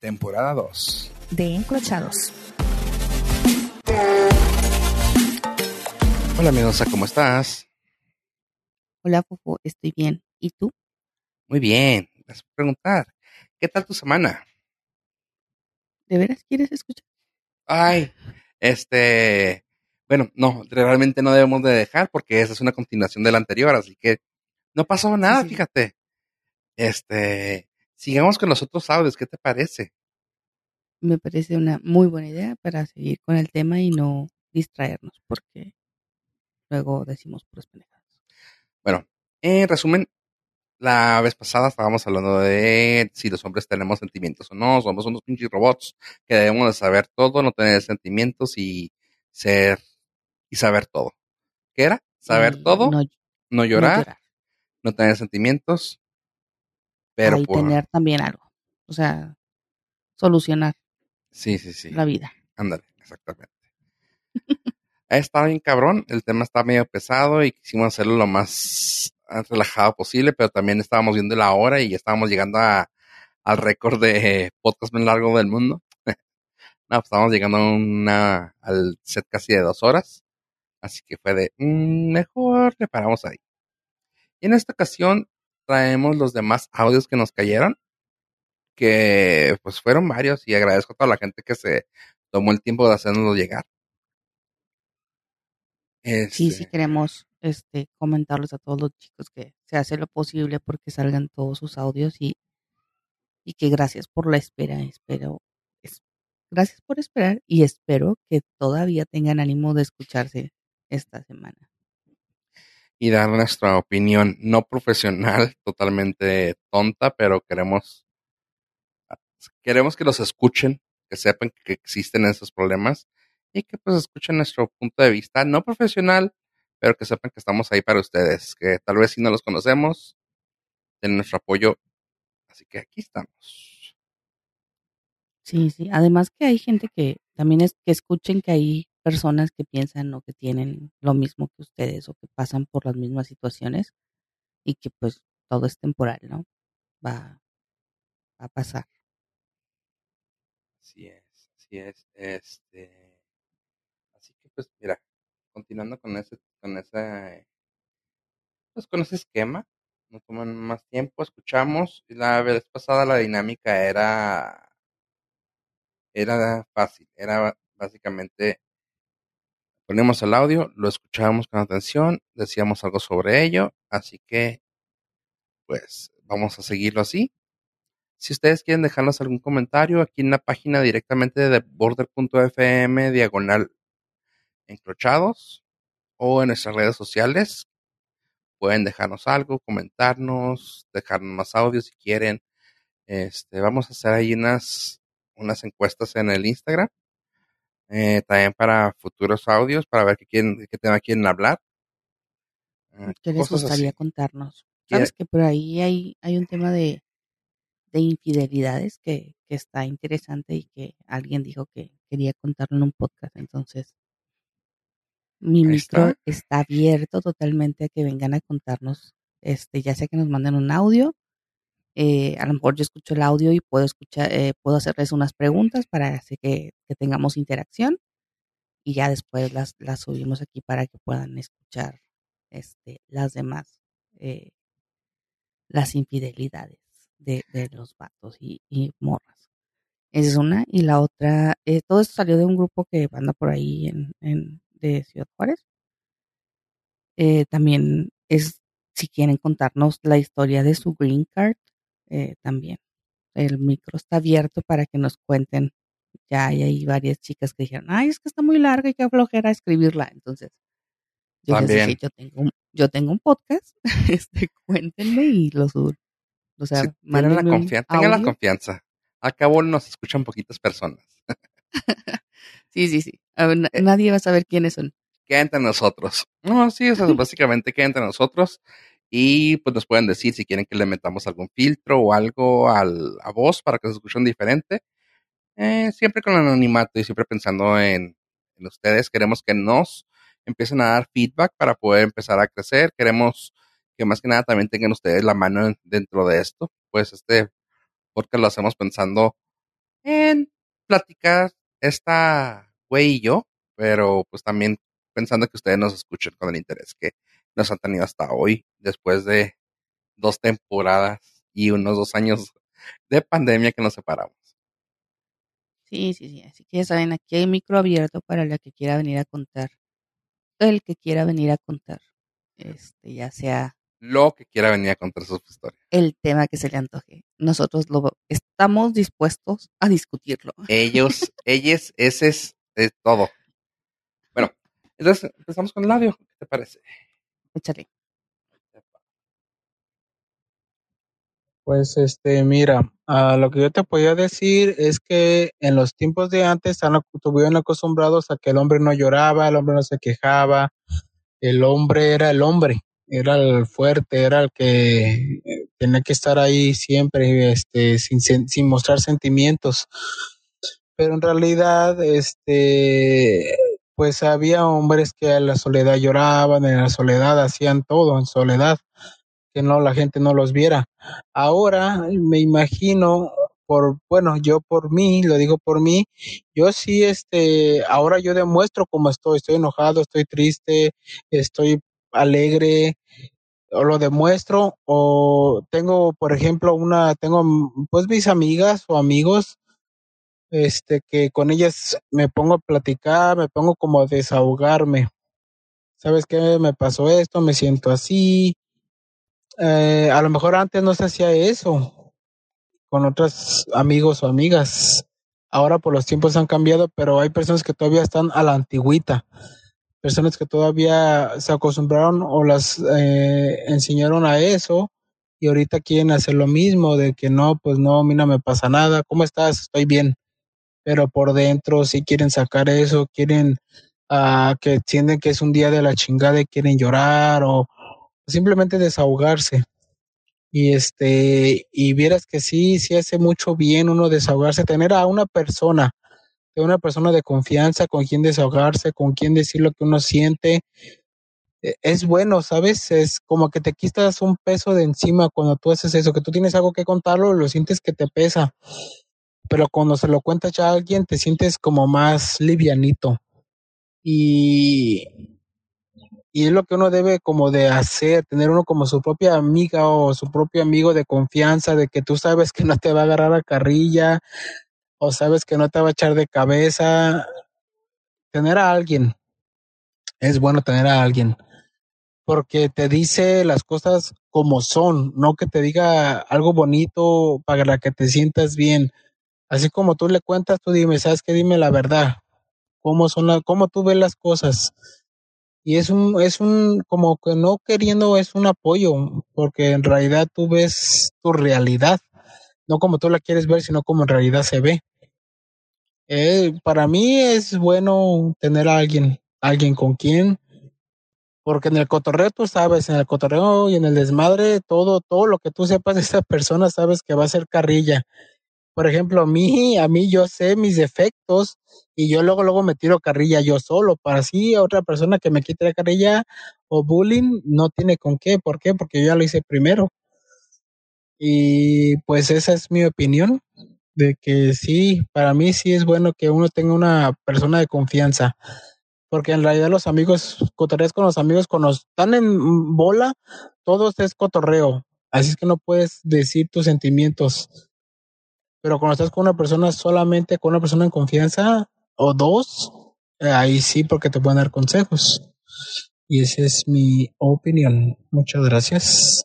temporada 2. de Encrochados. Hola, Mendoza, ¿cómo estás? Hola, Fofo, estoy bien. ¿Y tú? Muy bien, gracias por preguntar. ¿Qué tal tu semana? ¿De veras quieres escuchar? Ay, este, bueno, no, realmente no debemos de dejar porque esa es una continuación de la anterior, así que no pasó nada, sí. fíjate. Este, sigamos con los otros audios, ¿qué te parece? Me parece una muy buena idea para seguir con el tema y no distraernos, porque luego decimos puras pendejadas. Bueno, en resumen, la vez pasada estábamos hablando de si los hombres tenemos sentimientos o no, somos unos pinches robots que debemos de saber todo, no tener sentimientos y ser y saber todo. ¿Qué era? Saber Y todo, No, no no llorar, llorar. no tener sentimientos, pero Ahí por tener también algo. O sea, solucionar sí, sí, sí. la vida. Ándale, exactamente. Estado bien cabrón, el tema está medio pesado y quisimos hacerlo lo más relajado posible, pero también estábamos viendo la hora y ya estábamos llegando a, al récord de podcast más largo del mundo. no, pues estábamos llegando a una, al set casi de dos horas, así que fue de, mm, mejor le paramos ahí. Y en esta ocasión traemos los demás audios que nos cayeron, que pues fueron varios y agradezco a toda la gente que se tomó el tiempo de hacernoslo llegar. Sí, sí Este, queremos este, comentarles a todos los chicos que se hace lo posible porque salgan todos sus audios y, y que gracias por la espera. Espero, es, gracias por esperar y espero que todavía tengan ánimo de escucharse esta semana. Y dar nuestra opinión no profesional, totalmente tonta, pero queremos queremos que los escuchen, que sepan que existen esos problemas y que pues escuchen nuestro punto de vista no profesional, pero que sepan que estamos ahí para ustedes, que tal vez si no los conocemos, tienen nuestro apoyo. Así que aquí estamos. Sí, sí. Además que hay gente que también es que escuchen que hay personas que piensan o que tienen lo mismo que ustedes o que pasan por las mismas situaciones y que pues todo es temporal, ¿no? Va, a pasar. Así es, así es. Este, así que pues mira, continuando con ese, con ese, pues con ese esquema, no toman más tiempo, escuchamos. Y La vez pasada la dinámica era, era fácil, era básicamente poníamos el audio, lo escuchábamos con atención, decíamos algo sobre ello, así que pues vamos a seguirlo así. Si ustedes quieren dejarnos algún comentario aquí en la página directamente de border.fm diagonal encrochados o en nuestras redes sociales, pueden dejarnos algo, comentarnos, dejarnos más audio si quieren. Este, vamos a hacer ahí unas, unas encuestas en el Instagram. Eh, también para futuros audios, para ver qué, quieren, qué tema quieren hablar. eh, ¿Qué les gustaría así. contarnos? ¿Qué- Sabes que por ahí hay, hay un tema de, de infidelidades que, que está interesante y que alguien dijo que quería contarlo en un podcast. Entonces, mi micro está. está abierto totalmente a que vengan a contarnos, este, ya sea que nos manden un audio. Eh, a lo mejor yo escucho el audio y puedo escuchar, eh, puedo hacerles unas preguntas para hacer que, que tengamos interacción y ya después las, las subimos aquí para que puedan escuchar este, las demás, eh, las infidelidades de, de los vatos y, morras. Esa es una. Y la otra, todo esto salió de un grupo que anda por ahí en, en de Ciudad Juárez. También es, si quieren contarnos la historia de su green card, eh, también. El micro está abierto para que nos cuenten. Ya hay ahí varias chicas que dijeron, ay, es que está muy larga y qué flojera escribirla. Entonces, yo les También. dije, yo tengo un, yo tengo un podcast, este, cuéntenme y lo subo. O sea, Sí, tengan la confianza, tengan la audio. confianza. Al cabo nos escuchan poquitas personas. Sí, sí, sí. A ver, Eh. nadie va a saber quiénes son. Queda entre nosotros. No, sí, o sea, básicamente queda entre nosotros. Y pues nos pueden decir si quieren que le metamos algún filtro o algo al, a voz para que se escuchen diferente. Eh, siempre con anonimato y siempre pensando en, ustedes. Queremos que nos empiecen a dar feedback para poder empezar a crecer. Queremos que más que nada también tengan ustedes la mano en- dentro de esto. Pues este podcast lo hacemos pensando en platicar esta güey y yo, pero pues también pensando que ustedes nos escuchen con el interés que nos han tenido hasta hoy, después de dos temporadas y unos dos años de pandemia que nos separamos. Sí, sí, sí. Así que ya saben, aquí hay micro abierto para la que quiera venir a contar. El que quiera venir a contar. Este, ya sea Lo que quiera venir a contar su historia. el tema que se le antoje. Nosotros lo estamos dispuestos a discutirlo. Ellos, ellos, ese es, es todo. Bueno, entonces empezamos con el audio. ¿Qué te parece? Pues este, mira, ah, lo que yo te podía decir es que en los tiempos de antes estuvieron acostumbrados a que el hombre no lloraba, el hombre no se quejaba, el hombre era el hombre, era el fuerte, era el que eh, tenía que estar ahí siempre, este, sin, sin mostrar sentimientos. Pero en realidad, este, pues había hombres que en la soledad lloraban, en la soledad hacían todo en soledad, que no la gente no los viera. Ahora me imagino por bueno, yo por mí, lo digo por mí, yo sí este ahora yo demuestro cómo estoy, estoy enojado, estoy triste, estoy alegre o lo demuestro o tengo por ejemplo una tengo pues mis amigas o amigos este que con ellas me pongo a platicar, me pongo como a desahogarme. ¿Sabes qué? Me pasó esto, me siento así. Eh, a lo mejor antes no se hacía eso con otros amigos o amigas. Ahora por los tiempos han cambiado, pero hay personas que todavía están a la antigüita. Personas que todavía se acostumbraron o las eh, enseñaron a eso y ahorita quieren hacer lo mismo, de que no, pues no, a mí no me pasa nada. ¿Cómo estás? Estoy bien. Pero por dentro sí quieren sacar eso, quieren ah, que sienten que es un día de la chingada y quieren llorar o simplemente desahogarse. Y este, y vieras que sí, sí hace mucho bien uno desahogarse, tener a una persona, una persona de confianza con quien desahogarse, con quien decir lo que uno siente. Eh, Es bueno, ¿sabes? Es como que te quitas un peso de encima cuando tú haces eso, que tú tienes algo que contarlo, lo sientes que te pesa. Pero cuando se lo cuentas ya a alguien, te sientes como más livianito. Y, y es lo que uno debe como de hacer, tener uno como su propia amiga o su propio amigo de confianza, de que tú sabes que no te va a agarrar a carrilla o sabes que no te va a echar de cabeza. Tener a alguien, es bueno tener a alguien, porque te dice las cosas como son, no que te diga algo bonito para que te sientas bien. Así como tú le cuentas, tú dime, ¿sabes qué? Dime la verdad. ¿Cómo son cómo tú ves las cosas? y es un, es un, como que no queriendo, es un apoyo, porque en realidad tú ves tu realidad, no como tú la quieres ver, sino como en realidad se ve. Eh, para mí es bueno tener a alguien, alguien con quien, porque en el cotorreo tú sabes, en el cotorreo y en el desmadre, todo, todo lo que tú sepas de esa persona, sabes que va a ser carrilla. Por ejemplo, a mí, a mí yo sé mis defectos y yo luego, luego me tiro carrilla yo solo, para así a otra persona que me quite la carrilla o bullying no tiene con qué, ¿por qué? Porque yo ya lo hice primero. Y pues esa es mi opinión, de que sí, para mí sí es bueno que uno tenga una persona de confianza, porque en realidad los amigos, cotorreas con los amigos, cuando están en bola, todo es cotorreo, así es que no puedes decir tus sentimientos, pero cuando estás con una persona solamente, con una persona en confianza, o dos, eh, ahí sí, porque te pueden dar consejos. Y esa es mi opinión. Muchas gracias.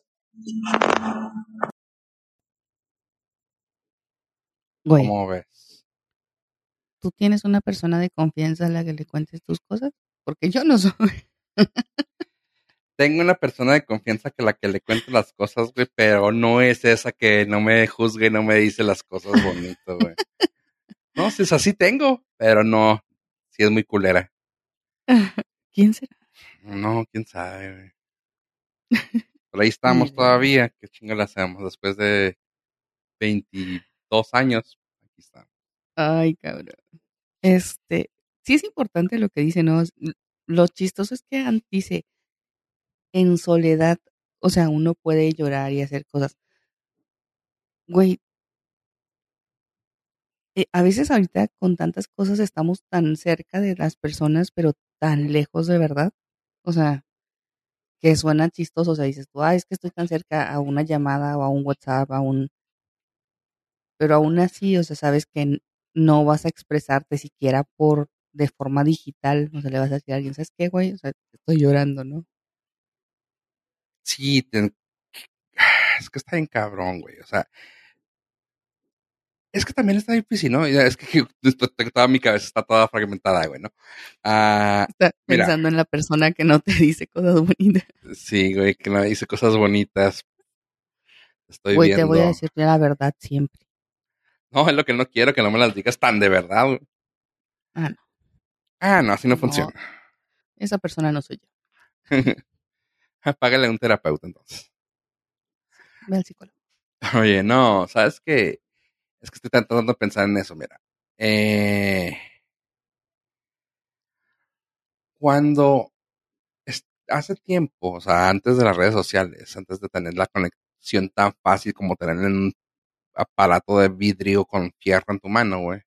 Güey, ¿Cómo ves? ¿tú tienes una persona de confianza a la que le cuentes tus cosas? Porque yo no soy. Tengo una persona de confianza que la que le cuento las cosas, güey, pero no es esa que no me juzgue, no me dice las cosas bonito, güey. No, si es así tengo, pero no, si es muy culera. ¿Quién será? No, quién sabe, güey. Por ahí estamos todavía. ¿Qué chingo le hacemos? Después de 22 años, aquí estamos. Ay, cabrón. Este, sí es importante lo que dice, ¿no? Lo chistoso es que Ant dice, en soledad, o sea, uno puede llorar y hacer cosas. Güey, eh, a veces ahorita con tantas cosas estamos tan cerca de las personas, pero tan lejos de verdad. O sea, que suena chistoso. O sea, dices tú, ah, es que estoy tan cerca a una llamada o a un WhatsApp, a un... Pero aún así, o sea, sabes que no vas a expresarte siquiera por de forma digital. O sea, le vas a decir a alguien, ¿sabes qué, güey? O sea, estoy llorando, ¿no? Sí, te- es que está bien cabrón, güey. O sea, es que también está difícil, ¿no? Es que toda mi cabeza está toda fragmentada, güey, ¿no? Ah, Está Mira. pensando en la persona que no te dice cosas bonitas. sí, güey, que no dice cosas bonitas. Estoy Güey, viendo. te voy a decir la verdad siempre. No, es lo que no quiero, que no me las digas tan de verdad, güey. Ah, no. Ah, no, así no, No. funciona. Esa persona no soy yo. Págale a un terapeuta, entonces. Ve al psicólogo. Oye, no, ¿sabes qué? Es que estoy tratando de pensar en eso, mira. Eh, cuando es- hace tiempo, o sea, antes de las redes sociales, antes de tener la conexión tan fácil como tener un aparato de vidrio con fierro en tu mano, güey.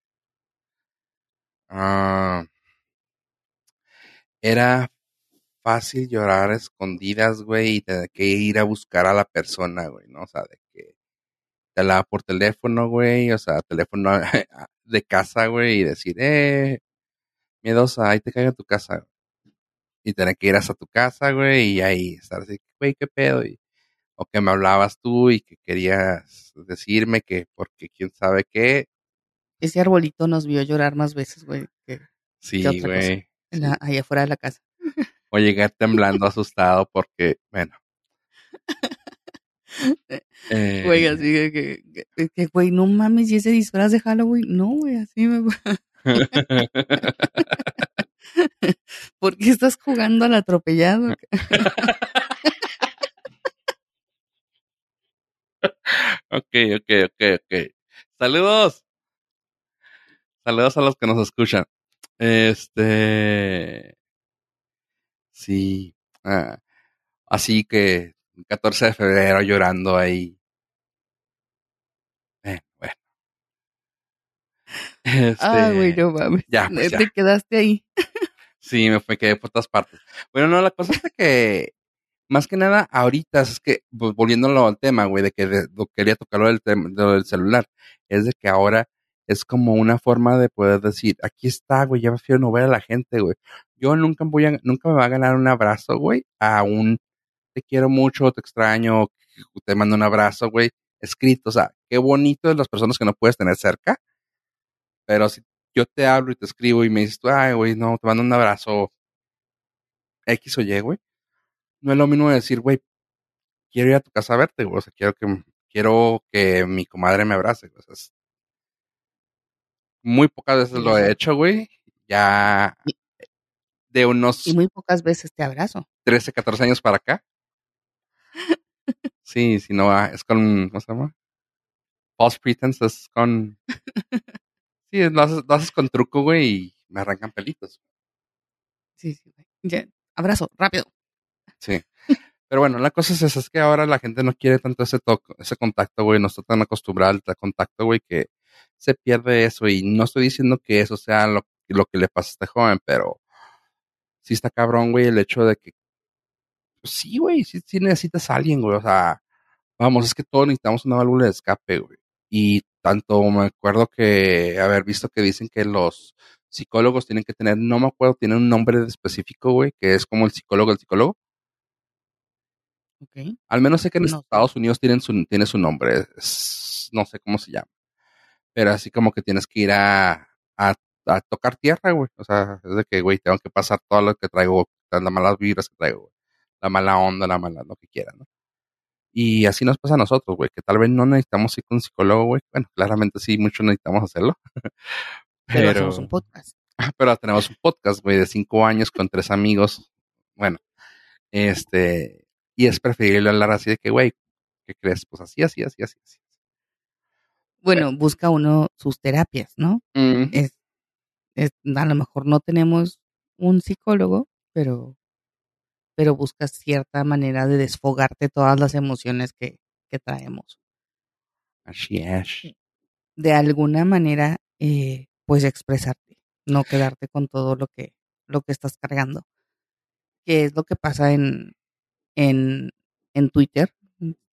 ah, era fácil llorar a escondidas, güey, y tener que ir a buscar a la persona, güey, ¿no? O sea, de que te hablaba por teléfono, güey, o sea, teléfono de casa, güey, y decir, eh, miedosa, ahí te caigo en tu casa, güey. Y tener que ir hasta tu casa, güey, y ahí estar así, güey, qué pedo, y, o que me hablabas tú y que querías decirme que porque quién sabe qué, Ese arbolito nos vio llorar más veces, güey, que sí, ¿Qué otra cosa? güey. en la- allá afuera de la casa. O llegar temblando asustado porque, bueno. eh, Güey, así de que, que, que, güey, no mames, ¿y ese disfraz de Halloween? No, güey, así me... ¿Por qué estás jugando al atropellado? ok, ok, ok, ok. Saludos. Saludos a los que nos escuchan. Este. Sí. ah, así que 14 de febrero llorando ahí. Eh, bueno. Este, Ah, güey, no mames. ya, pues, Te ya. quedaste ahí. Sí, me fue quedé por todas partes. Bueno, no, la cosa es de que, más que nada, ahorita, es que, pues, volviéndolo al tema, güey, de que de- lo quería tocarlo del, del celular, es de que ahora es como una forma de poder decir, aquí está, güey, ya prefiero no ver a la gente, güey. Yo nunca voy a, nunca me va a ganar un abrazo, güey, a un te quiero mucho, te extraño, te mando un abrazo, güey, escrito, o sea, qué bonito de las personas que no puedes tener cerca, pero si yo te hablo y te escribo y me dices, tú, ay, güey, no, te mando un abrazo X o Y, güey, no es lo mismo decir, güey, quiero ir a tu casa a verte, güey, o sea, quiero que, quiero que mi comadre me abrace, güey, o sea, es- muy pocas veces lo he hecho, güey, ya de unos Y muy pocas veces te abrazo. 13, 14 años para acá. Sí, si no, ah, es con, ¿cómo se llama? False pretense, es con... Sí, lo haces, lo haces con truco, güey, y me arrancan pelitos. Sí, sí, güey. Ya, abrazo, rápido. Sí. Pero bueno, la cosa es esa, es que ahora la gente no quiere tanto ese toque, ese contacto, güey, no está tan acostumbrada al contacto, güey, que se pierde eso. Y no estoy diciendo que eso sea lo, lo que le pasa a este joven, pero sí está cabrón, güey, el hecho de que, pues sí, güey, sí, sí necesitas a alguien, güey, o sea, vamos, es que todos necesitamos una válvula de escape, güey. Y tanto me acuerdo que haber visto que dicen que los psicólogos tienen que tener, no me acuerdo, tienen un nombre específico, güey, que es como el psicólogo del psicólogo. Ok. Al menos sé que en No. Estados Unidos tienen su, tiene su nombre, es- no sé cómo se llama. Pero así como que tienes que ir a, a, a tocar tierra, güey. O sea, es de que, güey, tengo que pasar todo lo que traigo, las malas vibras que traigo, güey. La mala onda, la mala, lo que quieran, ¿no? Y así nos pasa a nosotros, güey, que tal vez no necesitamos ir con un psicólogo, güey. Bueno, claramente sí, muchos necesitamos hacerlo. Pero, Pero, un podcast. pero tenemos un podcast, güey, de cinco años con tres amigos. Bueno, este, y es preferible hablar así de que, güey, ¿qué crees? Pues así, así, así, así. así. Bueno, busca uno sus terapias, ¿no? Ujú. Es, es- a lo mejor no tenemos un psicólogo, pero, pero buscas cierta manera de desfogarte todas las emociones que, que traemos. Así es. De alguna manera eh, pues expresarte, no quedarte con todo lo que, lo que estás cargando. ¿Qué es lo que pasa en, en, en Twitter?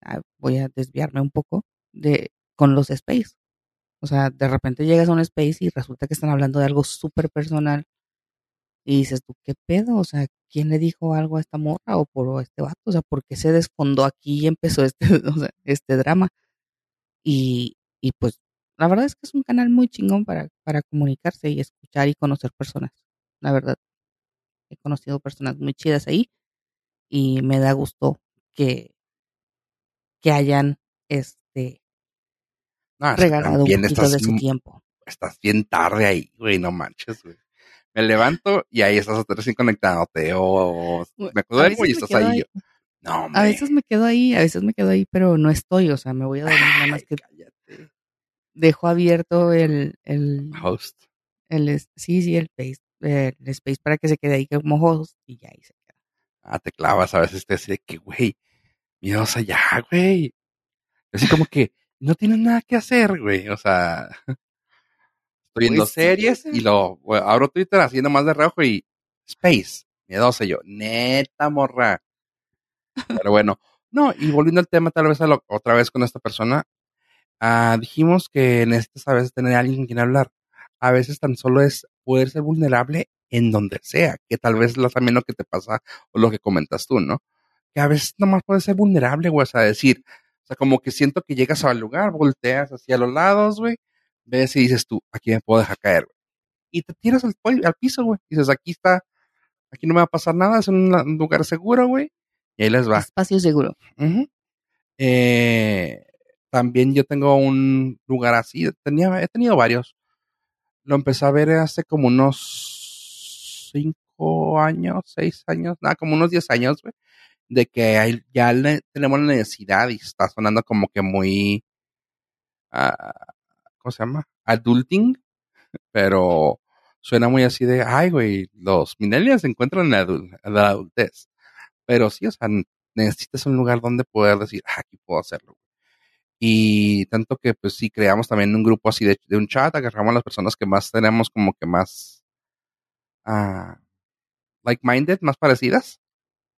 Ah, voy a desviarme un poco de con los space. O sea, de repente llegas a un space y resulta que están hablando de algo súper personal y dices tú, ¿qué pedo? O sea, ¿quién le dijo algo a esta morra o por este vato? O sea, ¿por qué se desfondó aquí y empezó este, o sea, este drama? Y, y pues la verdad es que es un canal muy chingón para, para comunicarse y escuchar y conocer personas. La verdad, he conocido personas muy chidas ahí y me da gusto que, que hayan este No, regalado un poquito de su tiempo. estás bien tarde ahí, güey, no manches, güey. Me levanto y ahí estás otra vez sin conectándote. O me a duermo veces y estás ahí. ahí. Yo, no, A veces me quedo ahí, a veces me quedo ahí, pero no estoy, o sea, me voy a dormir nada más que cállate. dejo abierto el, el, Host. el sí, sí, el space, el space para que se quede ahí como host y ya ahí se queda. Ah, te clavas a veces te dice que, güey, miedosa ya, güey. Así como que no tienes nada que hacer, güey. O sea, estoy viendo Pues series y lo bueno, abro Twitter así nomás de reojo y Space, miedosa Y yo, neta morra. Pero bueno, no, y volviendo al tema tal vez a lo- otra vez con esta persona, ah, dijimos que necesitas a veces tener a alguien con quien hablar. A veces tan solo es poder ser vulnerable en donde sea, que tal vez lo, también lo que te pasa o lo que comentas tú, ¿no? Que a veces nomás puedes ser vulnerable, güey, o sea, decir, o sea, como que siento que llegas al lugar, volteas hacia los lados, güey, ves y dices tú, aquí me puedo dejar caer, güey. Y te tiras al, al piso, güey. Dices, aquí está, aquí no me va a pasar nada, es un, lugar seguro, güey. Y ahí les va. espacio seguro. Eh, también yo tengo un lugar así, tenía, he tenido varios. Lo empecé a ver hace como unos cinco años, seis años, nada, como unos diez años, güey, de que hay- ya le- tenemos la necesidad y está sonando como que muy, ah, ¿cómo se llama? Adulting, pero suena muy así de, ay, güey, los millennials se encuentran en la, la adultez. Pero sí, o sea, necesitas un lugar donde poder decir, ah, aquí puedo hacerlo. Y tanto que, pues sí, creamos también un grupo así de, de un chat, agarramos a las personas que más tenemos como que más ah, like-minded, más parecidas,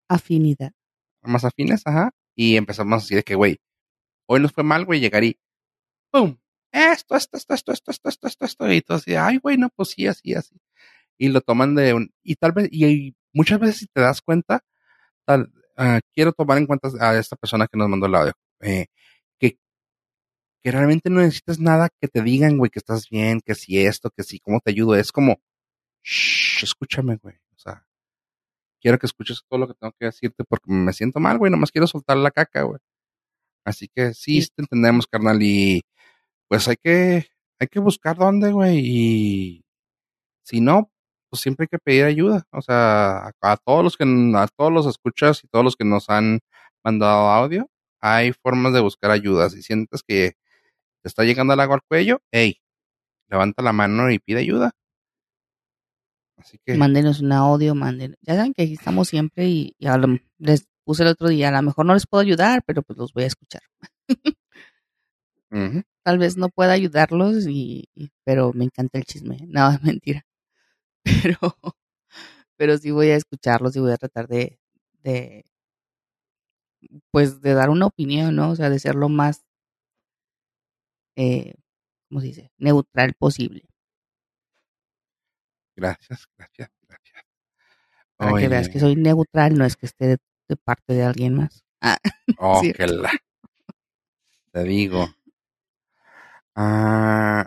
Afinidad. más afines, ajá. Y empezamos así de que, güey, hoy nos fue mal, güey, llegar y, ¡pum! Esto, esto, esto, esto, esto, esto, esto, esto, esto. Y todo así, ay, güey, no, pues sí, así, así. Y lo toman de un, y tal vez, y, muchas veces si te das cuenta, tal, ah, quiero tomar en cuenta a esta persona que nos mandó el audio, eh, que, que realmente no necesitas nada que te digan, güey, que estás bien, que si esto, que si, cómo te ayudo. Es como, shh, escúchame, güey. Quiero que escuches todo lo que tengo que decirte porque me siento mal, güey, nomás quiero soltar la caca, güey. Así que sí, Sí. te entendemos, carnal, y pues hay que, hay que buscar dónde, güey, y si no, pues siempre hay que pedir ayuda. O sea, a, a todos los que, a todos los escuchas y todos los que nos han mandado audio, hay formas de buscar ayuda. Si sientes que te está llegando el agua al cuello, hey, levanta la mano y pide ayuda. Así que, Mándenos un audio, manden. Ya saben que aquí estamos siempre y, y a lo- les puse el otro día, a lo mejor no les puedo ayudar, pero pues los voy a escuchar. Tal vez no pueda ayudarlos, y, y- pero me encanta el chisme. No, es mentira. Pero, pero sí voy a escucharlos y voy a tratar de, de, pues, de dar una opinión, ¿no? O sea, de ser lo más, eh, ¿cómo se dice? Neutral posible. Gracias, gracias, gracias. Para que veas que soy neutral, no es que esté de, de parte de alguien más. Ah, Oh, que la. Te digo. Ah,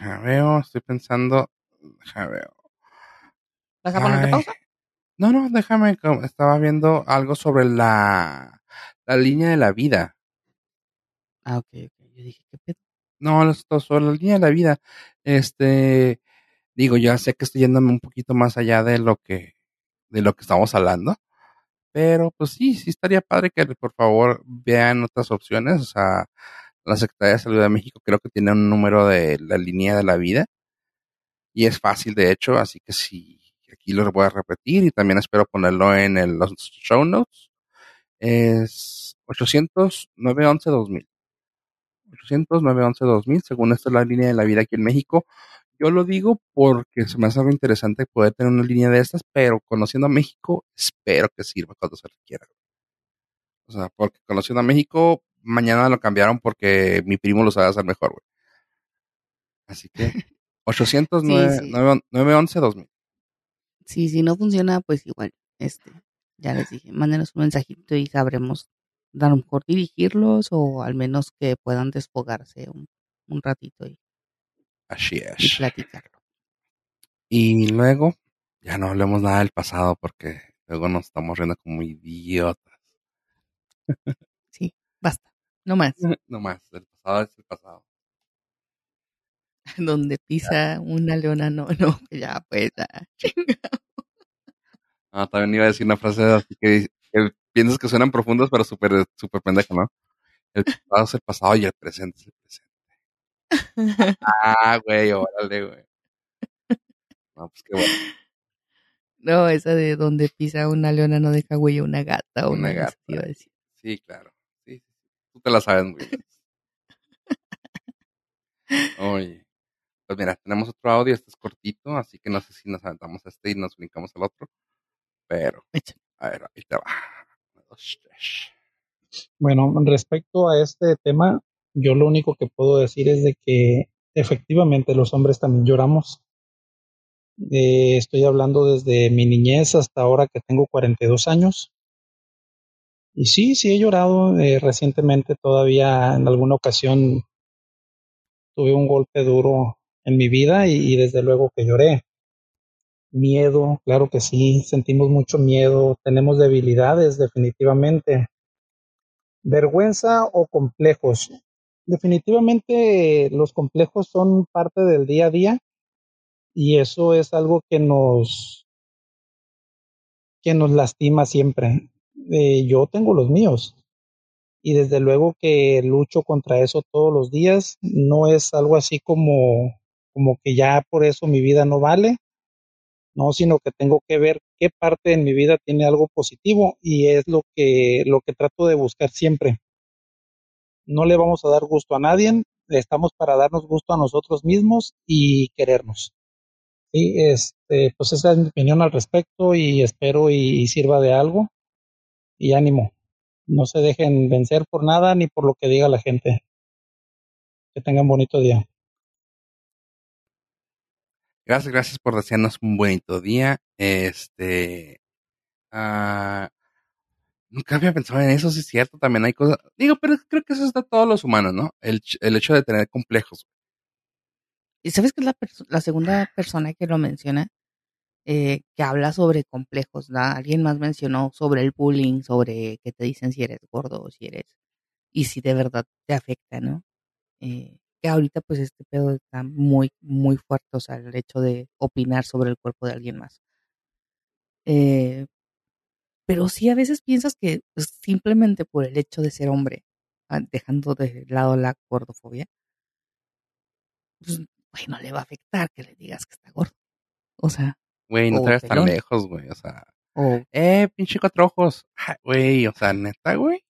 ya veo, estoy pensando. Ya veo. ¿Vas a poner pausa? No, no, déjame. Estaba viendo algo sobre la, la línea de la vida. Ah, ok, ok. Yo dije, ¿qué pedo? No, esto sobre la línea de la vida. Este, digo, ya sé que estoy yéndome un poquito más allá de lo que, de lo que estamos hablando. Pero pues sí, sí estaría padre que por favor vean otras opciones. O sea, la Secretaría de Salud de México creo que tiene un número de la línea de la vida. Y es fácil de hecho, así que sí, aquí lo voy a repetir y también espero ponerlo en el- los show notes. Es 800 911 2000. 800 911 2000, según esta es la línea de la vida aquí en México. Yo lo digo porque se me hace algo interesante poder tener una línea de estas, pero conociendo a México, espero que sirva cuando se requiera. O sea, porque conociendo a México, mañana lo cambiaron porque mi primo lo sabe hacer mejor, güey. Así que 800 Sí, sí. 911 2000. Sí, si no funciona, pues igual, este, ya les dije, mándenos un mensajito y sabremos a lo mejor dirigirlos o al menos que puedan desfogarse un, un ratito y, Así y es. platicarlo. Y luego, ya no hablemos nada del pasado porque luego nos estamos riendo como idiotas. Sí, basta, no más. No más, el pasado es el pasado. Donde pisa una leona, no, no, ya pues, ya, chinga. Ah, también iba a decir una frase así que, que piensas que suenan profundas, pero súper súper pendeja, ¿no? El pasado es el pasado y el presente es el presente. Ah, güey, órale, güey. No, pues qué bueno. No, esa de donde pisa una leona no deja huella una gata o Una una gata. gata. Iba a decir. Sí, claro. Sí, sí, sí. Tú te la sabes muy bien. Oye. Pues mira, tenemos otro audio, este es cortito, así que no sé si nos aventamos este y nos brincamos al otro. Pero, a ver, ahí te va. Bueno, respecto a este tema, yo lo único que puedo decir es de que efectivamente los hombres también lloramos. Eh, estoy hablando desde mi niñez hasta ahora que tengo 42 años. Y sí, sí he llorado. eh, recientemente todavía en alguna ocasión tuve un golpe duro en mi vida y, y desde luego que lloré. Miedo, claro que sí, sentimos mucho miedo, tenemos debilidades definitivamente. Vergüenza o complejos. Definitivamente los complejos son parte del día a día y eso es algo que nos que nos lastima siempre. Eh, yo tengo los míos y desde luego que lucho contra eso todos los días. No es algo así como como que ya por eso mi vida no vale, no, sino que tengo que ver qué parte en mi vida tiene algo positivo y es lo que lo que trato de buscar siempre. No le vamos a dar gusto a nadie, estamos para darnos gusto a nosotros mismos y querernos. Sí, este, pues esa es mi opinión al respecto y espero y, sirva de algo. Y ánimo, no se dejen vencer por nada ni por lo que diga la gente. Que tengan bonito día. Gracias, gracias por desearnos un bonito día. Este. ah, nunca había pensado en eso, sí es cierto. También hay cosas. Digo, pero creo que eso es de todos los humanos, ¿no? El, ch- el hecho de tener complejos. ¿Y sabes que es la, la segunda persona que lo menciona? Eh, que habla sobre complejos, ¿no? Alguien más mencionó sobre el bullying, sobre que te dicen si eres gordo o si eres, y si de verdad te afecta, ¿no? Eh, que ahorita pues este pedo está muy, muy fuerte, o sea, el hecho de opinar sobre el cuerpo de alguien más. Eh, pero sí a veces piensas que pues, simplemente por el hecho de ser hombre, ah, dejando de lado la gordofobia, pues, güey, no le va a afectar que le digas que está gordo. O sea, Güey, no te vayas tan lejos, güey. O sea, o eh, pinche cuatro ojos. Ah, Güey, o sea, neta, güey.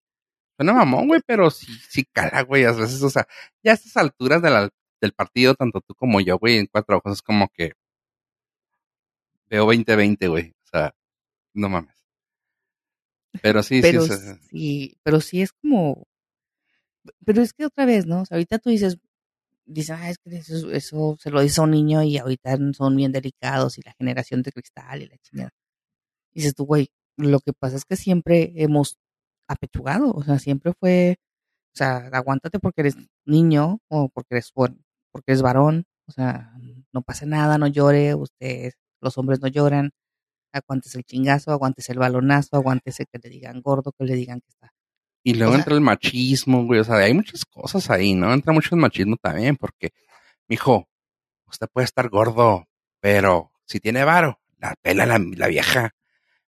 Suena mamón, güey, pero sí, sí cala, güey. A veces, o sea, ya a estas alturas de la- del partido, tanto tú como yo, güey, en cuatro ojos es como que veo 20-20, güey. O sea, no mames. Pero sí, pero sí, sí, sí, pero sí es como, pero es que otra vez, ¿no? O sea, ahorita tú dices, dices, ah, es que eso, eso se lo dice a un niño y ahorita son bien delicados y la generación de cristal y la chingada. Dices tú, güey, lo que pasa es que siempre hemos apechugado, o sea, siempre fue, o sea, aguántate porque eres niño o porque eres, porque eres varón, o sea, no pasa nada, no llore, ustedes, los hombres no lloran, aguantes el chingazo, aguantes el balonazo, aguántese que le digan gordo, que le digan que está. Y luego O sea- entra el machismo, güey. O sea, hay muchas cosas ahí, ¿no? Entra mucho el machismo también, porque, mijo, usted puede estar gordo, pero si tiene varo, la pela la, la vieja.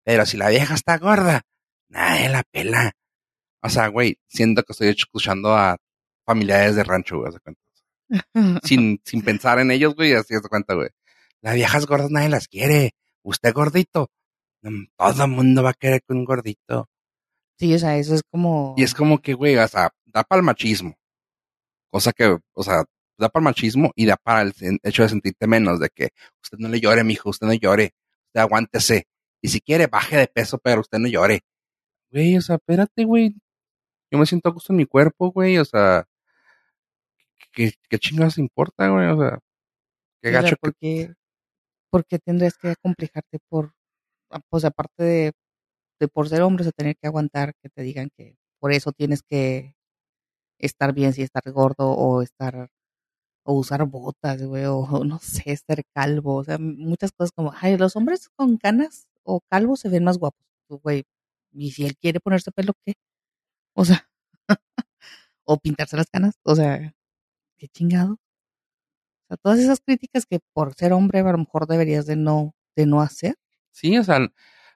Pero si la vieja está gorda, nadie la pela. O sea, güey, siento que estoy escuchando a familiares de rancho, güey, cuenta. Sin, sin pensar en ellos, güey, así de cuenta, güey. Las viejas gordas nadie las quiere. Usted gordito. mm, Todo el mundo va a querer con un gordito. Sí, o sea, eso es como... Y es como que, güey, o sea, da para el machismo. Cosa que, o sea, da para el machismo y da para el hecho de sentirte menos, de que usted no le llore, mijo, usted no llore, usted aguántese. Y si quiere, baje de peso, pero usted no llore. Güey, o sea, espérate, güey. Yo me siento a gusto en mi cuerpo, güey, o sea, ¿qué, qué chingados importa, güey? O sea, qué O sea, gacho que... ¿por qué, por qué tendrías que acomplejarte por, ah, pues aparte de, de por ser hombre, o sea, tener que aguantar que te digan que por eso tienes que estar bien, si estar gordo o estar, o usar botas, güey, o no sé, ser calvo, o sea, muchas cosas como, ay, los hombres con canas o calvos se ven más guapos, güey, y si él quiere ponerse pelo, ¿qué? O sea, o pintarse las canas, o sea, qué chingado. Sea, todas esas críticas que por ser hombre a lo mejor deberías de no, de no hacer. Sí, o sea,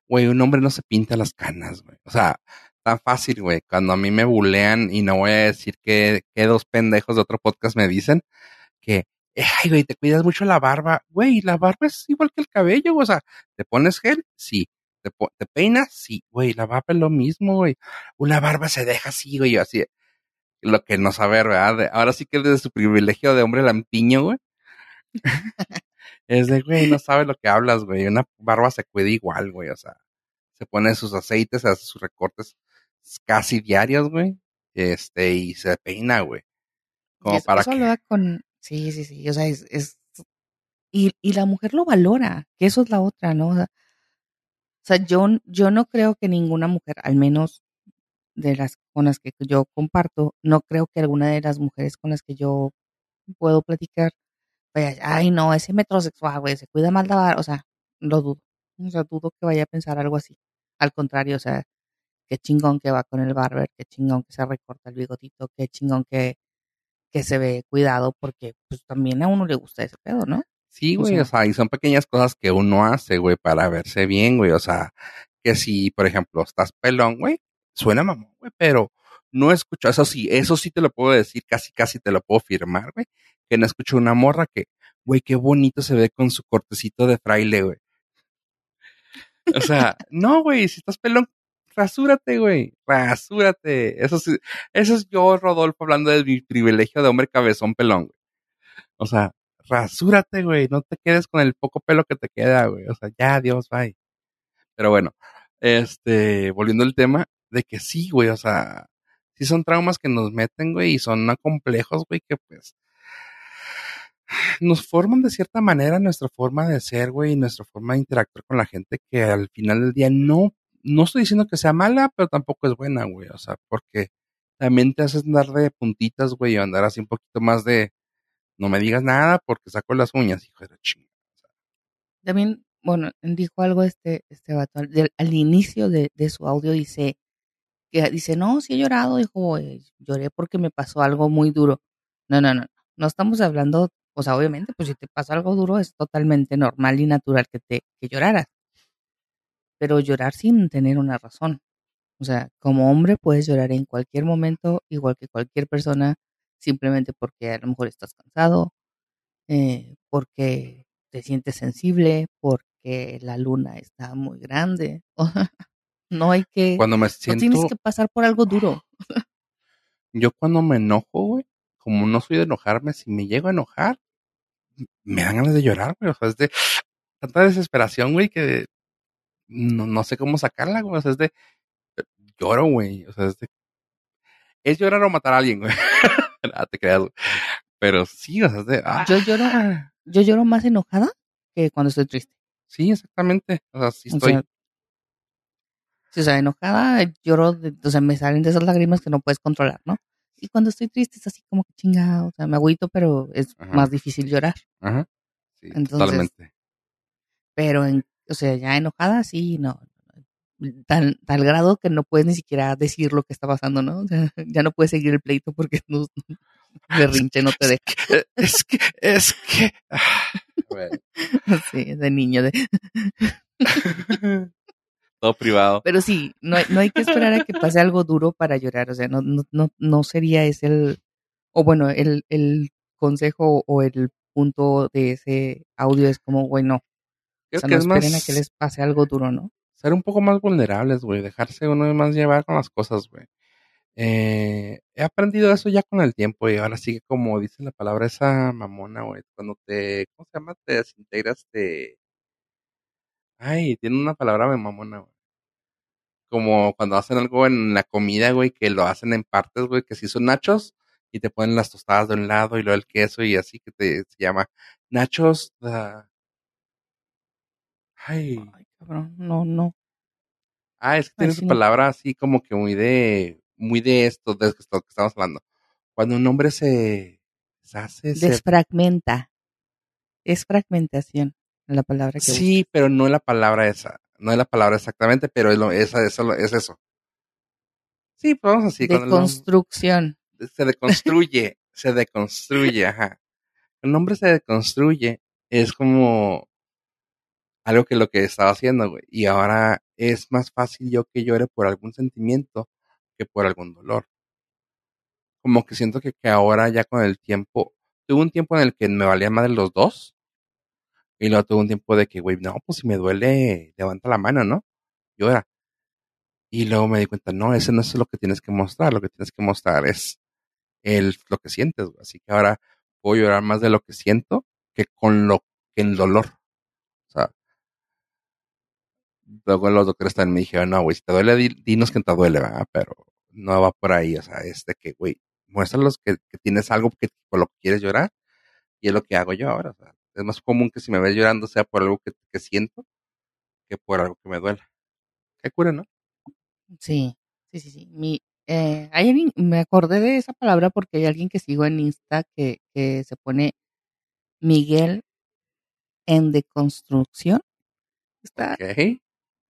güey, un hombre no se pinta las canas, güey. O sea, tan fácil, güey. Cuando a mí me bulean, y no voy a decir que, que dos pendejos de otro podcast me dicen, que, ay, güey, te cuidas mucho la barba. Güey, la barba es igual que el cabello, o sea, ¿te pones gel? Sí. ¿Te, te peinas? Sí. Güey, la barba es lo mismo, güey. Una barba se deja así, güey, así. Lo que no saber, ¿verdad? Ahora sí que desde su privilegio de hombre lampiño, güey. es de, güey, no sabes lo que hablas, güey. Una barba se cuida igual, güey, o sea. Se pone sus aceites, hace sus recortes casi diarios, güey. Este, y se peina, güey. Como eso, para eso que... lo da con, sí, sí, sí, o sea, es, es y, y la mujer lo valora, que eso es la otra, ¿no? O sea, o sea, yo, yo no creo que ninguna mujer, al menos de las con las que yo comparto, no creo que alguna de las mujeres con las que yo puedo platicar, vaya, ay, no, ese metrosexual, güey, se cuida más la barba", o sea, lo dudo. O sea, dudo que vaya a pensar algo así. Al contrario, o sea, qué chingón que va con el barber, qué chingón que se recorta el bigotito, qué chingón que, que se ve cuidado, porque pues también a uno le gusta ese pedo, ¿no? Sí, güey, o sea, sea, y son pequeñas cosas que uno hace, güey, para verse bien, güey. O sea, que si, por ejemplo, estás pelón, güey, suena mamón, güey, pero no escucho, eso sí, eso sí te lo puedo decir, casi, casi te lo puedo firmar, güey, que no escucho una morra que, güey, qué bonito se ve con su cortecito de fraile, güey. O sea, no, güey, si estás pelón, rasúrate, güey, rasúrate. Eso sí, eso es yo, Rodolfo, hablando de mi privilegio de hombre cabezón pelón, güey. O sea, rasúrate, güey, no te quedes con el poco pelo que te queda, güey. O sea, ya, Dios, bye. Pero bueno, este, volviendo al tema de que sí, güey, o sea, sí son traumas que nos meten, güey, y son complejos, güey, que pues nos forman de cierta manera nuestra forma de ser, güey, y nuestra forma de interactuar con la gente que al final del día no, no estoy diciendo que sea mala, pero tampoco es buena, güey, o sea, porque también te haces andar de puntitas, güey, o andar así un poquito más de, no me digas nada porque saco las uñas, hijo de la chingada. también, bueno, dijo algo este, este vato al, al inicio de, de su audio, dice, que dice, no, sí he llorado, dijo, eh, lloré porque me pasó algo muy duro. No, no, no, no estamos hablando, o sea, obviamente, pues si te pasa algo duro es totalmente normal y natural que te que lloraras, pero llorar sin tener una razón. O sea, como hombre puedes llorar en cualquier momento, igual que cualquier persona, simplemente porque a lo mejor estás cansado, eh, porque te sientes sensible, porque la luna está muy grande. no hay que, Cuando me no tienes siento, que pasar por algo duro. yo cuando me enojo, güey, como no soy de enojarme, si me llego a enojar, me dan ganas de llorar, güey, o sea, es de tanta desesperación, güey, que no, no sé cómo sacarla, güey, o sea, es de, lloro, güey, o sea, es de, es llorar o matar a alguien, güey. Nada, te creas, güey. Pero sí, o sea, es de, ah, Yo lloro, yo lloro más enojada que cuando estoy triste. sí, exactamente, o sea, sí O estoy, sea, si o sea, enojada lloro, de- o sea, me salen de esas lágrimas que no puedes controlar, ¿no? Y cuando estoy triste es así como que chingado, o sea, me agüito, pero es Ajá. más difícil llorar. ajá, sí, Entonces, totalmente. Pero, en, o sea, ya enojada, sí, no. Tal, tal grado que no puedes ni siquiera decir lo que está pasando, ¿no? O sea, ya no puedes seguir el pleito porque no, berrinche no te deja. Es que, es que, ah, güey, Sí, de niño. De... todo privado. Pero sí, no hay, no hay que esperar a que pase algo duro para llorar. O sea, no, no, no, no sería ese el, o bueno, el, el consejo o el punto de ese audio es como, bueno, o Creo sea, que no es esperen más a que les pase algo duro, ¿no? ser un poco más vulnerables, güey, dejarse uno más llevar con las cosas, güey. Eh, he aprendido eso ya con el tiempo y ahora sigue como dice la palabra esa mamona, güey. Cuando te, ¿cómo se llama? Te desintegras, te... Ay, tiene una palabra de mamona, güey. Como cuando hacen algo en la comida, güey, que lo hacen en partes, güey, que si son nachos y te ponen las tostadas de un lado y luego el queso y así que te se llama nachos. ah, Ay, Ay, cabrón, no, no. ah, es que tiene su sí, palabra así como que muy de, muy de esto, de esto que estamos hablando. Cuando un hombre se, se hace, se Desfragmenta. Es fragmentación la palabra que Sí, pero no la palabra esa. No es la palabra exactamente, pero es, lo, es eso. Sí, pues vamos así. Deconstrucción. se deconstruye, se deconstruye, ajá. El nombre se deconstruye es como algo que lo que estaba haciendo, güey. Y ahora es más fácil yo que llore por algún sentimiento que por algún dolor. Como que siento que, que ahora ya con el tiempo, tuve un tiempo en el que me valía más de los dos. Y luego tuve un tiempo de que, güey, no, pues si me duele, levanta la mano, ¿no? Llora. Y luego me di cuenta, no, ese no es lo que tienes que mostrar, lo que tienes que mostrar es el, lo que sientes, güey. Así que ahora puedo llorar más de lo que siento que con lo que el dolor. O sea, luego los doctores también me dijeron, no, güey, si te duele, di- dinos que te duele, ¿verdad? Pero no va por ahí, o sea, es de que, güey, muéstralos que, que tienes algo que, por lo que quieres llorar y es lo que hago yo ahora. O sea, es más común que si me ves llorando sea por algo que, que siento que por algo que me duela. Qué cura, ¿no? Sí, sí, sí, sí. Mi, eh, hay alguien, me acordé de esa palabra porque hay alguien que sigo en Insta que, que se pone Miguel en deconstrucción. Está,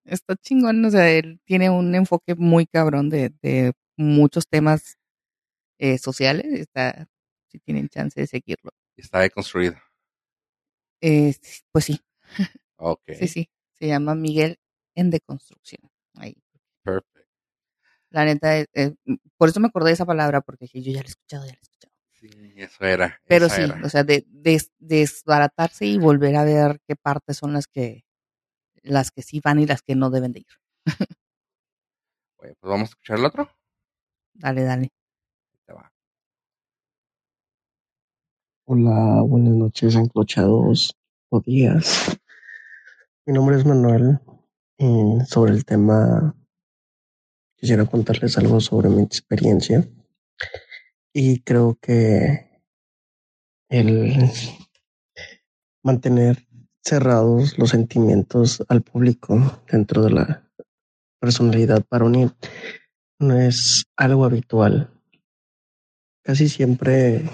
está chingón, o sea, él tiene un enfoque muy cabrón de, de muchos temas eh, sociales. Está, si tienen chance de seguirlo. Está deconstruido. Eh, pues sí, Ok. sí, sí. Se llama Miguel en deconstrucción. Ahí. Perfect. La neta, es- es- por eso me acordé de esa palabra, porque dije, yo ya la he escuchado, ya la he escuchado. Sí, eso era. Pero sí, era. o sea, de, des- desbaratarse y volver a ver qué partes son las que las que sí van y las que no deben de ir. Oye, pues vamos a escuchar el otro. Dale, dale. Ahí te va. Hola, buenas noches, enclochados o días. Mi nombre es Manuel y sobre el tema quisiera contarles algo sobre mi experiencia y creo que el mantener cerrados los sentimientos al público dentro de la personalidad varonil no es algo habitual. Casi siempre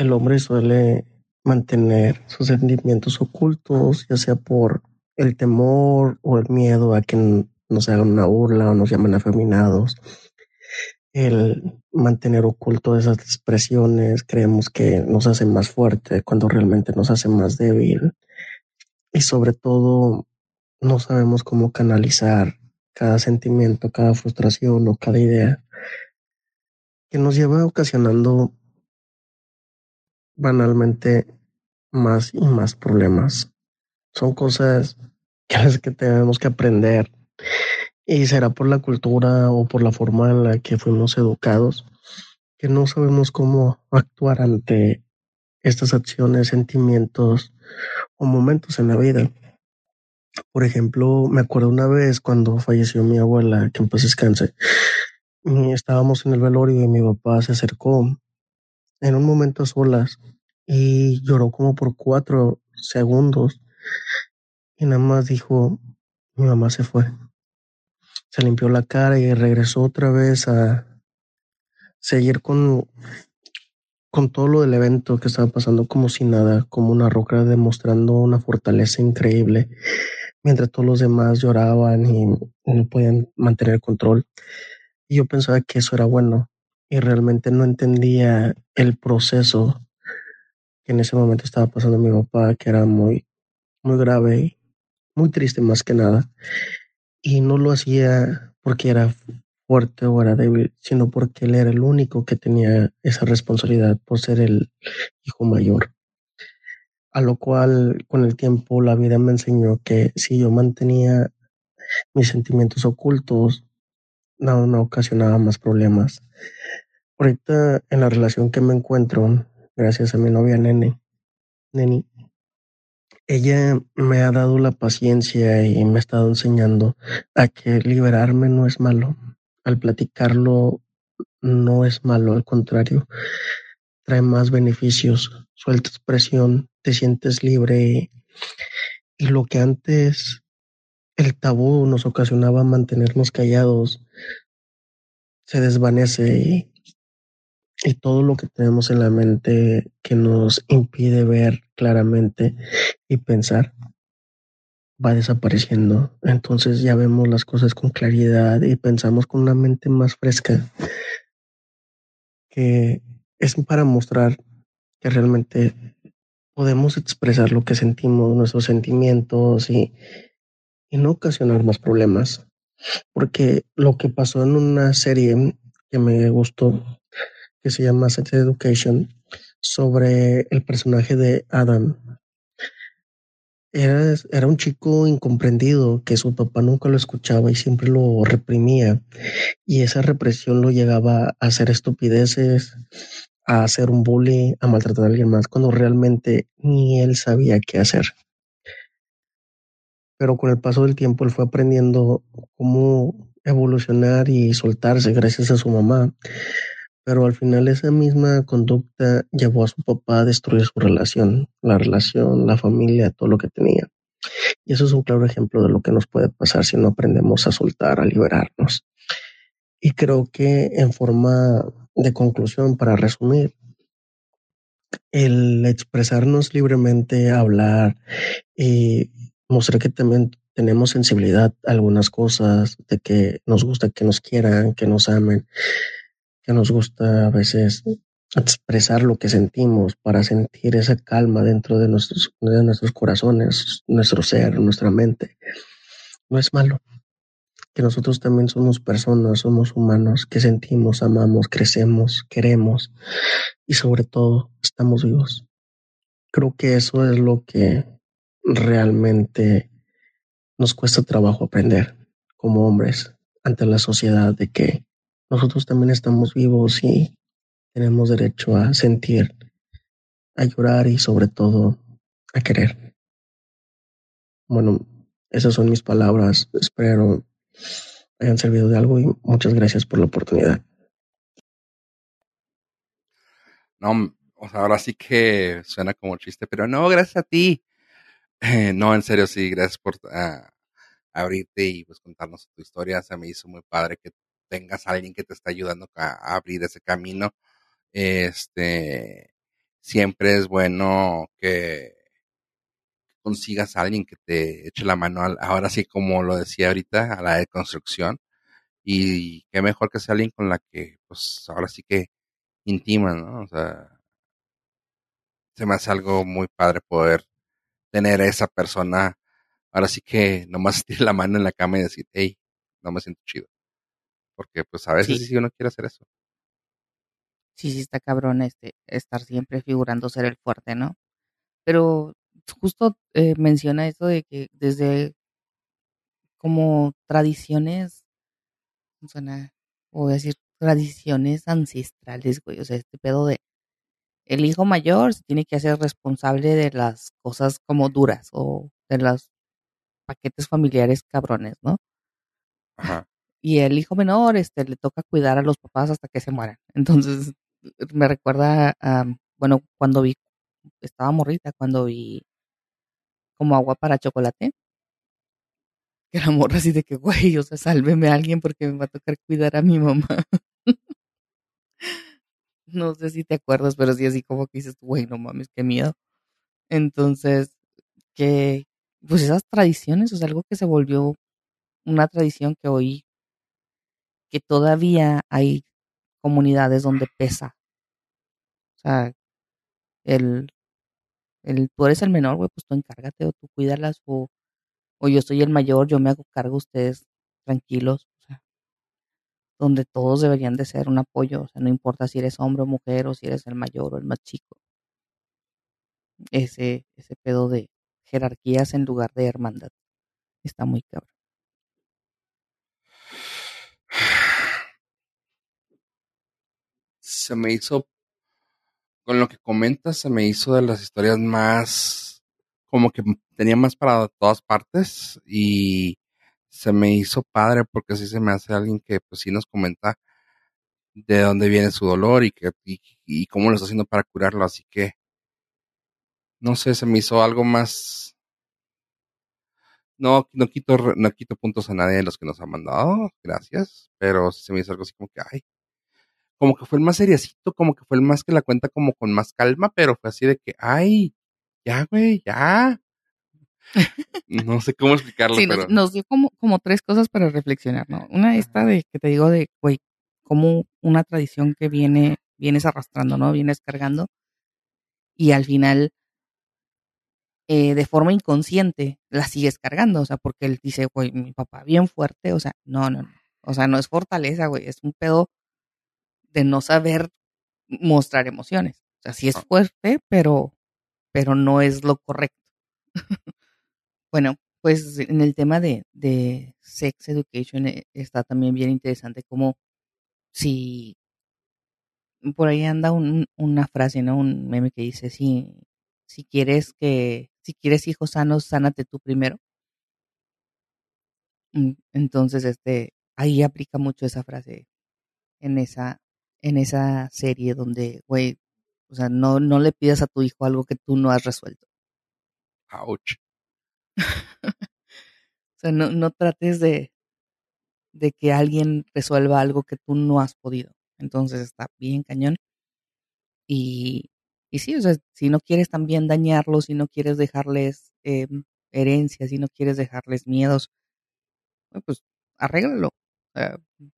el hombre suele mantener sus sentimientos ocultos, ya sea por el temor o el miedo a que nos hagan una burla o nos llamen afeminados. El mantener oculto esas expresiones creemos que nos hace más fuerte cuando realmente nos hace más débil. Y sobre todo, no sabemos cómo canalizar cada sentimiento, cada frustración o cada idea que nos lleva ocasionando banalmente más y más problemas. Son cosas que las que tenemos que aprender y será por la cultura o por la forma en la que fuimos educados que no sabemos cómo actuar ante estas acciones, sentimientos o momentos en la vida. Por ejemplo, me acuerdo una vez cuando falleció mi abuela, que en paz descanse, y estábamos en el velorio y mi papá se acercó en un momento a solas y lloró como por cuatro segundos y nada más dijo, mi mamá se fue. Se limpió la cara y regresó otra vez a seguir con, con todo lo del evento que estaba pasando como si nada, como una roca demostrando una fortaleza increíble, mientras todos los demás lloraban y no podían mantener el control. Y yo pensaba que eso era bueno y realmente no entendía el proceso que en ese momento estaba pasando mi papá, que era muy, muy grave y muy triste más que nada. Y no lo hacía porque era fuerte o era débil, sino porque él era el único que tenía esa responsabilidad por ser el hijo mayor. A lo cual con el tiempo la vida me enseñó que si yo mantenía mis sentimientos ocultos, no me ocasionaba más problemas. Ahorita en la relación que me encuentro, gracias a mi novia Nene, Neni, ella me ha dado la paciencia y me ha estado enseñando a que liberarme no es malo. Al platicarlo no es malo, al contrario, trae más beneficios. Sueltas presión, te sientes libre y lo que antes el tabú nos ocasionaba mantenernos callados se desvanece y, y todo lo que tenemos en la mente que nos impide ver claramente y pensar va desapareciendo. Entonces ya vemos las cosas con claridad y pensamos con una mente más fresca que es para mostrar que realmente podemos expresar lo que sentimos, nuestros sentimientos y, y no ocasionar más problemas. Porque lo que pasó en una serie que me gustó, que se llama Sex Education, sobre el personaje de Adam. Era, era un chico incomprendido que su papá nunca lo escuchaba y siempre lo reprimía. Y esa represión lo llegaba a hacer estupideces, a hacer un bully, a maltratar a alguien más, cuando realmente ni él sabía qué hacer pero con el paso del tiempo él fue aprendiendo cómo evolucionar y soltarse gracias a su mamá. Pero al final esa misma conducta llevó a su papá a destruir su relación, la relación, la familia, todo lo que tenía. Y eso es un claro ejemplo de lo que nos puede pasar si no aprendemos a soltar, a liberarnos. Y creo que en forma de conclusión, para resumir, el expresarnos libremente, hablar y mostrar que también tenemos sensibilidad a algunas cosas, de que nos gusta que nos quieran, que nos amen, que nos gusta a veces expresar lo que sentimos para sentir esa calma dentro de nuestros, de nuestros corazones, nuestro ser, nuestra mente. No es malo. Que nosotros también somos personas, somos humanos, que sentimos, amamos, crecemos, queremos y sobre todo estamos vivos. Creo que eso es lo que realmente nos cuesta trabajo aprender como hombres ante la sociedad de que nosotros también estamos vivos y tenemos derecho a sentir, a llorar y sobre todo a querer. Bueno, esas son mis palabras. Espero hayan servido de algo y muchas gracias por la oportunidad. No, ahora sí que suena como chiste, pero no, gracias a ti. no, en serio, sí, gracias por uh, abrirte y pues contarnos tu historia. Se me hizo muy padre que tengas a alguien que te está ayudando a, abrir ese camino. Este, siempre es bueno que consigas a alguien que te eche la mano, ahora sí como lo decía ahorita, a la de construcción. Y qué mejor que sea alguien con la que, pues ahora sí que intima, ¿no? O sea, se me hace algo muy padre poder tener a esa persona, ahora sí que nomás tiene la mano en la cama y decir, hey, no me siento chido. Porque pues a veces sí, sí uno quiere hacer eso. Sí, sí está cabrón este, estar siempre figurando ser el fuerte, ¿no? Pero justo eh, menciona eso de que desde como tradiciones, suena, voy a decir tradiciones ancestrales, güey, o sea, este pedo de el hijo mayor se tiene que hacer responsable de las cosas como duras o de los paquetes familiares cabrones, ¿no? Ajá. Y el hijo menor, este, le toca cuidar a los papás hasta que se mueran. Entonces, me recuerda a, bueno, cuando vi, estaba morrita, cuando vi como agua para chocolate, que la morra así de que, güey, o sea, sálveme a alguien porque me va a tocar cuidar a mi mamá. no sé si te acuerdas, pero sí así como que dices, güey, no mames, qué miedo. Entonces, que, pues esas tradiciones, o sea, algo que se volvió una tradición que hoy, que todavía hay comunidades donde pesa. O sea, el, el, tú eres el menor, güey, pues tú encárgate o tú cuídalas o, o yo soy el mayor, yo me hago cargo, ustedes tranquilos, donde todos deberían de ser un apoyo, o sea, no importa si eres hombre o mujer o si eres el mayor o el más chico. Ese, ese pedo de jerarquías en lugar de hermandad está muy cabrón. Se me hizo, con lo que comentas, se me hizo de las historias más, como que tenía más para todas partes y se me hizo padre porque así se me hace alguien que pues sí nos comenta de dónde viene su dolor y, que, y, cómo lo está haciendo para curarlo. Así que, no sé, se me hizo algo más... No, no quito, no quito puntos a nadie de los que nos han mandado, gracias, pero se me hizo algo así como que, ay, como que fue el más seriecito, como que fue el más que la cuenta como con más calma, pero fue así de que, ay, ya, güey, ya. No sé cómo explicarlo, sí, pero... Nos, dio como, como tres cosas para reflexionar, ¿no? Una esta de que te digo de, güey, como una tradición que viene, vienes arrastrando, ¿no? Vienes cargando. Y al final, eh, de forma inconsciente, la sigues cargando. O sea, porque él dice, güey, mi papá bien fuerte. O sea, no, no, no. O sea, no es fortaleza, güey. Es un pedo de no saber mostrar emociones. O sea, sí es ah. fuerte, pero, pero no es lo correcto. bueno, pues en el tema de, de sex education eh, está también bien interesante como si por ahí anda un, una frase, ¿no? Un meme que dice, si, si quieres que, si quieres hijos sanos, sánate tú primero. Mm, entonces, este, ahí aplica mucho esa frase en esa, en esa serie donde, güey, o sea, no, no le pidas a tu hijo algo que tú no has resuelto. Ouch. o sea, no, no trates de, de que alguien resuelva algo que tú no has podido. Entonces está bien cañón. Y, y sí, o sea, si no quieres también dañarlos, si no quieres dejarles eh, herencias, si no quieres dejarles miedos, pues arréglalo.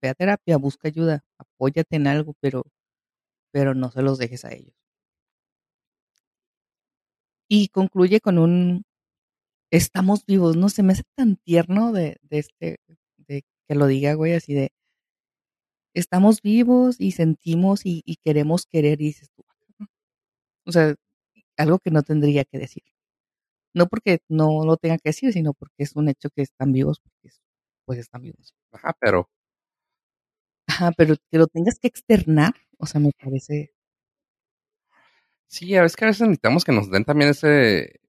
ve a terapia, busca ayuda, apóyate en algo, pero, pero no se los dejes a ellos. Y concluye con un estamos vivos, no se me hace tan tierno de, de este, de que lo diga, güey, así de, estamos vivos y sentimos y, queremos querer y dices tú, o sea, algo que no tendría que decir. No porque no lo tenga que decir, sino porque es un hecho que están vivos, porque pues están vivos. Ajá, pero. Ajá, pero que lo tengas que externar, o sea, me parece. Sí, a veces que a veces necesitamos que nos den también ese,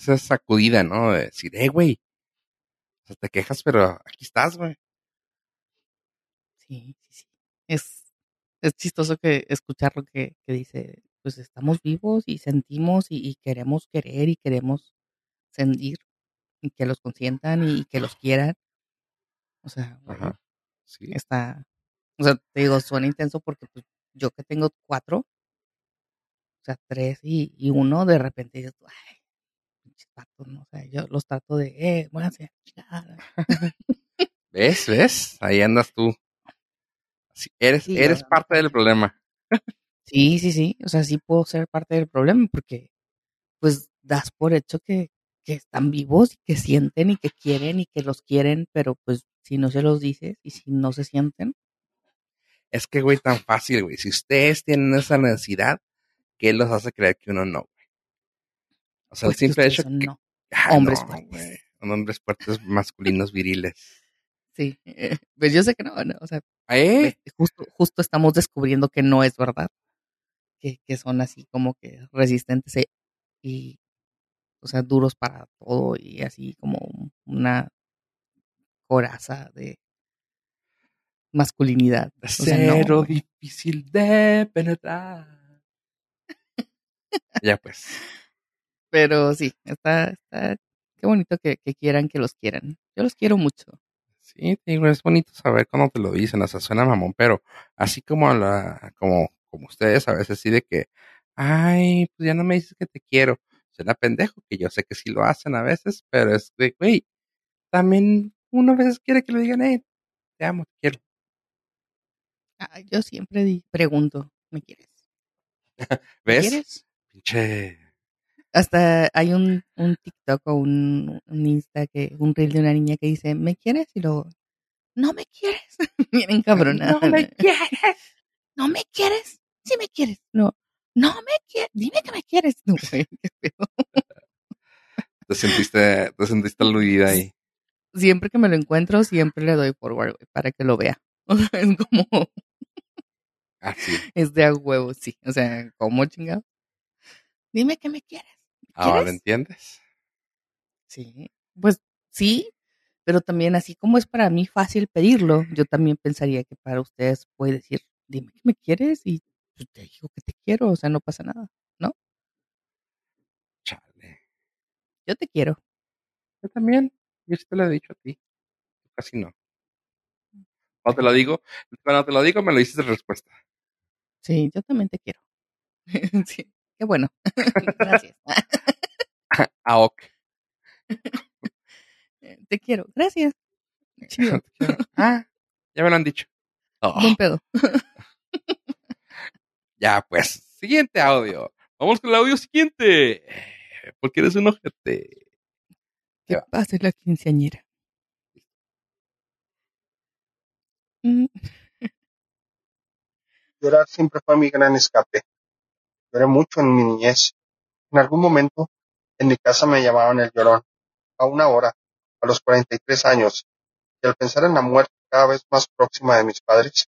esa sacudida, ¿no? De decir, eh, güey, te quejas, pero aquí estás, güey. Sí, sí, sí. Es, es chistoso que escuchar lo que, que dice, pues estamos vivos y sentimos y, queremos querer y queremos sentir y que los consientan y, que los quieran. O sea, sí. está, o sea, te digo, suena intenso porque pues, yo que tengo cuatro, o sea, tres y, y uno, de repente dices, ay, ¿no? O sea, yo los trato de, eh, muévanse, ¿Ves? ¿Ves? Ahí andas tú. eres eres parte del problema. sí, sí, sí. O sea, sí puedo ser parte del problema porque, pues, das por hecho que, que están vivos y que sienten y que quieren y que los quieren, pero pues si no se los dices y si no se sienten. Es que, güey, tan fácil, güey. Si ustedes tienen esa necesidad, ¿qué los hace creer que uno no? O sea, el simple hecho que... No. hombres fuertes. Hombres fuertes masculinos viriles. Sí, eh, pues yo sé que no, o sea, ¿Eh? Justo, justo estamos descubriendo que no es verdad, que, que son así como que resistentes e, y, o sea, duros para todo y así como una coraza de masculinidad. Cero difícil de penetrar. ya pues. Pero sí, está, está, qué bonito que, quieran que los quieran. Yo los quiero mucho. Sí, es bonito saber cuando te lo dicen, o sea, suena mamón, pero así como la, como, como ustedes a veces sí de que, ay, pues ya no me dices que te quiero. Suena pendejo, que yo sé que sí lo hacen a veces, pero es de, güey, también uno a veces quiere que le digan, hey, te amo, te quiero. yo siempre pregunto, ¿me quieres? ¿Ves? ¿Me quieres? Pinche hasta hay un, un TikTok o un, un, Insta, que, un reel de una niña que dice, ¿me quieres? Y luego, no me quieres. Vienen cabronadas. No me quieres. No me quieres. Sí me quieres. No, no me quieres. Dime que me quieres. No, qué Te sentiste, te sentiste aludida ahí. Siempre que me lo encuentro, siempre le doy forward, para que lo vea. es como, Así. Es de a huevo, sí. O sea, ¿cómo chingado? Dime que me quieres. Ahora ¿Quieres? entiendes. Sí. Pues sí, pero también así como es para mí fácil pedirlo, yo también pensaría que para ustedes puede decir, dime que me quieres y pues, te digo que te quiero, o sea, no pasa nada. Chale. Yo te quiero. Yo también. Yo sí te lo he dicho a ti. Casi no. Cuando te lo digo, cuando te lo digo, me lo dices de respuesta. Sí, yo también te quiero. sí, qué bueno. Gracias. Ah, ok. te quiero. Gracias. Chido. Ah, ya me lo han dicho. Oh, Buen pedo. ya, pues. Siguiente audio. Vamos con el audio siguiente. Porque eres un ojete. Que pase la quinceañera. Mm, Llorar siempre fue mi gran escape. Lloré mucho en mi niñez. En algún momento, en mi casa me llamaban el llorón. A una hora, a los 43 años, y al pensar en la muerte cada vez más próxima de mis padres,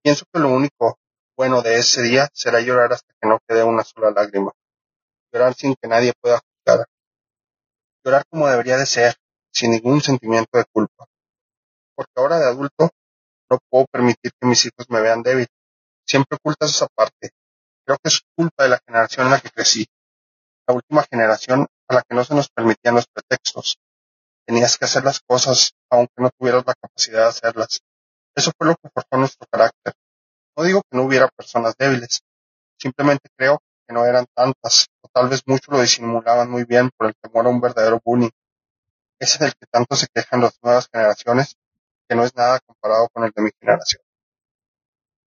pienso que lo único bueno de ese día será llorar hasta que no quede una sola lágrima. Llorar sin que nadie pueda juzgar. Llorar como debería de ser, sin ningún sentimiento de culpa. Porque ahora de adulto, no puedo permitir que mis hijos me vean débil. Siempre ocultas esa parte. Creo que es culpa de la generación en la que crecí. La última generación a la que no se nos permitían los pretextos. Tenías que hacer las cosas aunque no tuvieras la capacidad de hacerlas. Eso fue lo que forjó nuestro carácter. No digo que no hubiera personas débiles. Simplemente creo que no eran tantas, o tal vez muchos lo disimulaban muy bien por el temor a un verdadero bullying. Ese del que tanto se quejan las nuevas generaciones, que no es nada comparado con el de mi generación.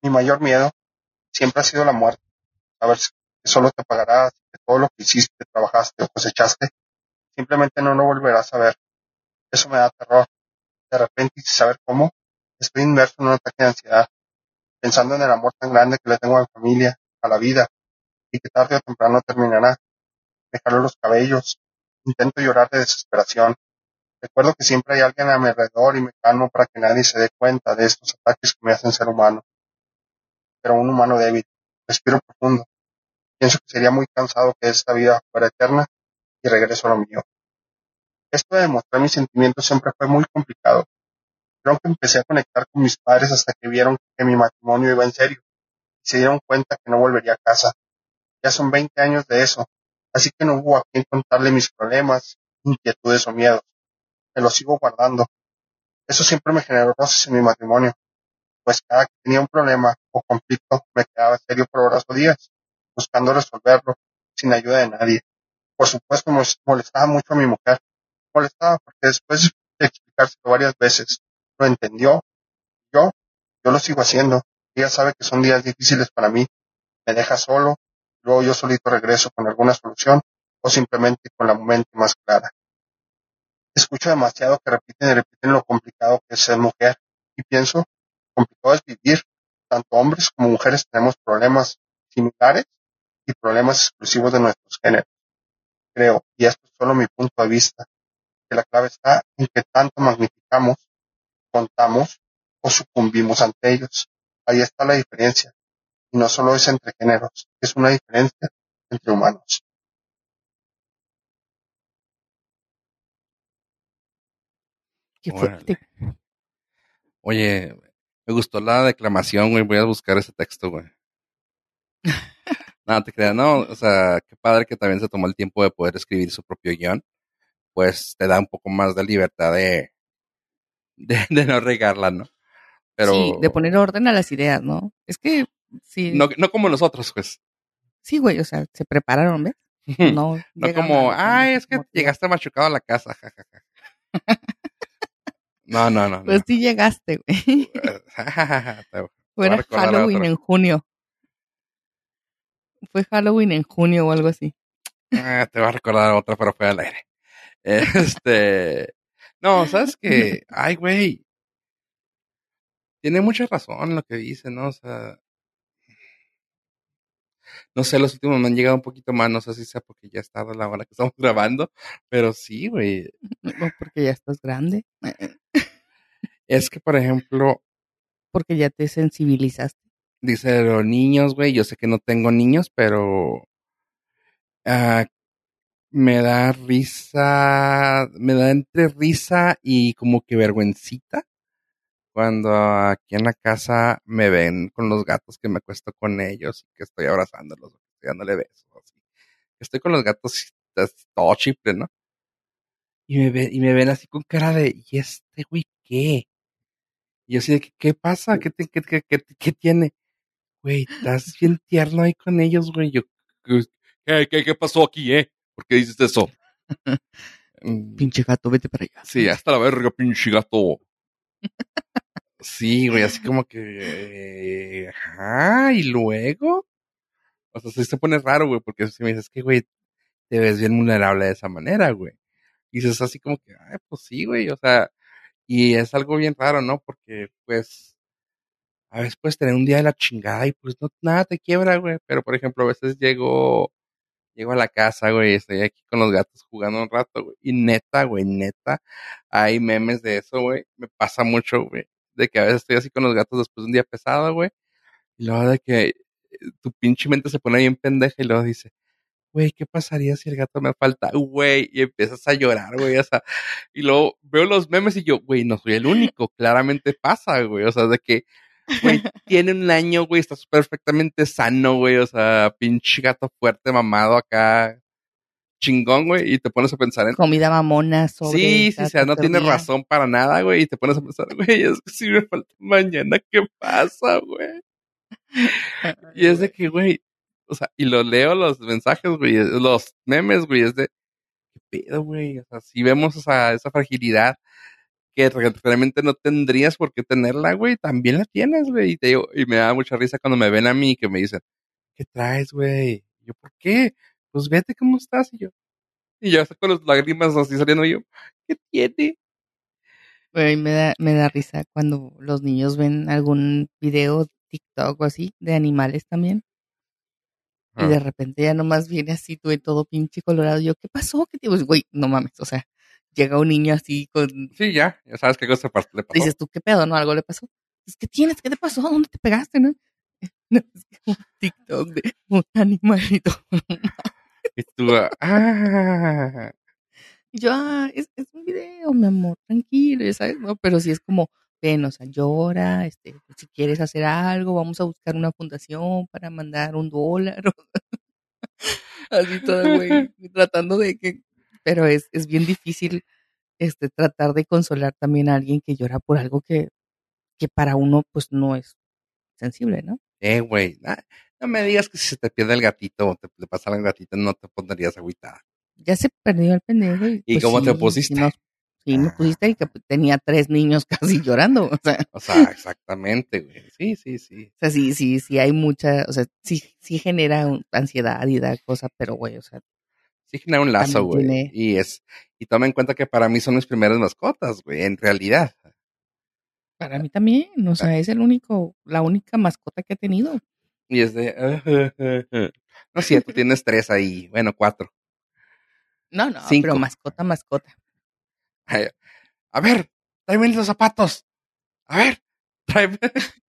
Mi mayor miedo siempre ha sido la muerte. Solo te pagarás, que todo lo que hiciste, trabajaste o cosechaste, simplemente no lo volverás a ver. Eso me da terror. De repente, y sin saber cómo, estoy inmerso en un ataque de ansiedad, pensando en el amor tan grande que le tengo a mi familia, a la vida, y que tarde o temprano terminará. Me jalo los cabellos, intento llorar de desesperación. Recuerdo que siempre hay alguien a mi alrededor y me calmo para que nadie se dé cuenta de estos ataques que me hacen ser humano. Pero un humano débil. Respiro profundo. Pienso que sería muy cansado que esta vida fuera eterna y regreso a lo mío. Esto de demostrar mis sentimientos siempre fue muy complicado. Creo que empecé a conectar con mis padres hasta que vieron que mi matrimonio iba en serio y se dieron cuenta que no volvería a casa. Ya son 20 años de eso, así que no hubo a quien contarle mis problemas, inquietudes o miedos. Me los sigo guardando. Eso siempre me generó roces en mi matrimonio, pues cada que tenía un problema o conflicto me quedaba serio por horas o días, buscando resolverlo sin ayuda de nadie. Por supuesto, molestaba mucho a mi mujer. Molestaba porque después de explicárselo varias veces, lo entendió. Yo, yo lo sigo haciendo. Ella sabe que son días difíciles para mí. Me deja solo, luego yo solito regreso con alguna solución o simplemente con la mente más clara. Escucho demasiado que repiten y repiten lo complicado que es ser mujer y pienso, complicado es vivir. Tanto hombres como mujeres tenemos problemas similares y problemas exclusivos de nuestros géneros. Creo, y esto es solo mi punto de vista, que la clave está en que tanto magnificamos, contamos o sucumbimos ante ellos. Ahí está la diferencia. Y no solo es entre géneros, es una diferencia entre humanos. qué Órale. fuerte. Oye, me gustó la declamación, güey. Voy a buscar ese texto, güey. No, te creas, no. O sea, qué padre que también se tomó el tiempo de poder escribir su propio guion. Pues te da un poco más de libertad de, de, de no regarla, ¿no? Pero Sí, de poner orden a las ideas, ¿no? Es que sí, no, no como nosotros, pues. sí, güey, o sea, se prepararon, ¿ves? No, No como, ay, es que como- llegaste machucado a la casa, jajaja. No, no, no. no. Pues sí llegaste, güey. Te- Fue a recordar a Halloween en junio. Fue Halloween en junio o algo así. Ah, te va a recordar otra, pero fue al aire. Este. No, ¿sabes qué? Ay, güey. Tiene mucha razón lo que dice, ¿no? O sea. No sé, los últimos me han llegado un poquito más. No sé si sea porque ya es tarde la hora que estamos grabando. Pero sí, güey. No, porque ya estás grande. Es que, por ejemplo, Porque ya te sensibilizaste. Dice los niños, güey. Yo sé que no tengo niños, pero ah, me da risa, me da entre risa y como que vergüencita cuando aquí en la casa me ven con los gatos que me acuesto con ellos y que estoy abrazándolos, dándole besos. Estoy con los gatos todo chipre, ¿no? Y me, ven, y me ven así con cara de, ¿y este güey qué? Y yo así de, ¿qué pasa? ¿Qué, te, qué, qué, qué, qué tiene? Güey, estás bien tierno ahí con ellos, güey. Yo, ¿qué, qué, qué pasó aquí, eh? ¿Por qué dices eso? pinche gato, vete para allá. Sí, hasta la verga, pinche gato. sí, güey, así como que. ajá, y luego. O sea, sí se pone raro, güey, porque si me dices que, güey, te ves bien vulnerable de esa manera, güey. Y dices así como que, ay, pues sí, güey, o sea, y es algo bien raro, ¿no? Porque, pues, a veces puedes tener un día de la chingada y pues nada te quiebra, güey. Pero, por ejemplo, a veces llego, llego a la casa, güey, estoy aquí con los gatos jugando un rato, güey. Y neta, güey, neta, hay memes de eso, güey. Me pasa mucho, güey. De que a veces estoy así con los gatos después de un día pesado, güey. Y luego de que eh, tu pinche mente se pone bien pendeja y luego dice, güey, ¿qué pasaría si el gato me falta? Güey, y empiezas a llorar, güey, o sea, y luego veo los memes y yo, güey, no soy el único, claramente pasa, güey, o sea, de que, güey, tiene un año, güey, está perfectamente sano, güey, o sea, pinche gato fuerte, mamado acá, chingón, güey, y te pones a pensar en... Comida mamona, sobre... Sí, sí, o sea, no tiene razón para nada, güey, y te pones a pensar, güey, es que si me falta mañana, ¿qué pasa, güey? Y es de que, güey, o sea, y lo leo los mensajes, güey, los memes, güey, es de, ¿qué pedo, güey? O sea, si vemos esa, esa fragilidad que realmente no tendrías por qué tenerla, güey, también la tienes, güey. Y, te digo, y me da mucha risa cuando me ven a mí que me dicen, ¿qué traes, güey? yo, ¿por qué? Pues vete cómo estás. Y yo, y yo con las lágrimas así saliendo, y yo, ¿qué tiene? Güey, me da, me da risa cuando los niños ven algún video, TikTok o así, de animales también. Y de repente ya nomás viene así, tú todo pinche colorado. yo, ¿qué pasó? ¿Qué digo? Güey, no mames, o sea, llega un niño así con... Sí, ya, ya sabes qué cosa le pasó. Dices tú, ¿qué pedo? ¿No? ¿Algo le pasó? Es que tienes, ¿qué te pasó? ¿Dónde te pegaste? ¿No? no es que un TikTok de un animalito. y tú, ah. Y yo, ah, es, es un video, mi amor, tranquilo, ya sabes, ¿no? Pero sí es como, ven, o sea, llora, este, si quieres hacer algo, vamos a buscar una fundación para mandar un dólar. Así todo, güey, tratando de que, pero es, es bien difícil, este, tratar de consolar también a alguien que llora por algo que, que para uno, pues, no es sensible, ¿no? Eh, güey, no me digas que si se te pierde el gatito o te le pasa al gatito, no te pondrías agüitada. Ya se perdió el pendejo. ¿Y, ¿Y pues cómo te pusiste? Sí, me pusiste y que tenía tres niños casi llorando. O sea, o sea exactamente, güey. Sí, sí, sí. O sea, sí, sí, sí hay mucha, o sea, sí, sí genera ansiedad y da cosas, pero güey, o sea. Sí genera un lazo, güey. Y es, y toma en cuenta que para mí son mis primeras mascotas, güey, en realidad. Para mí también, o sea, es el único, la única mascota que he tenido. Y es de, no es cierto, tienes tres ahí, bueno, cuatro. No, no, pero mascota, mascota. A ver, tráeme los zapatos. A ver, tráeme.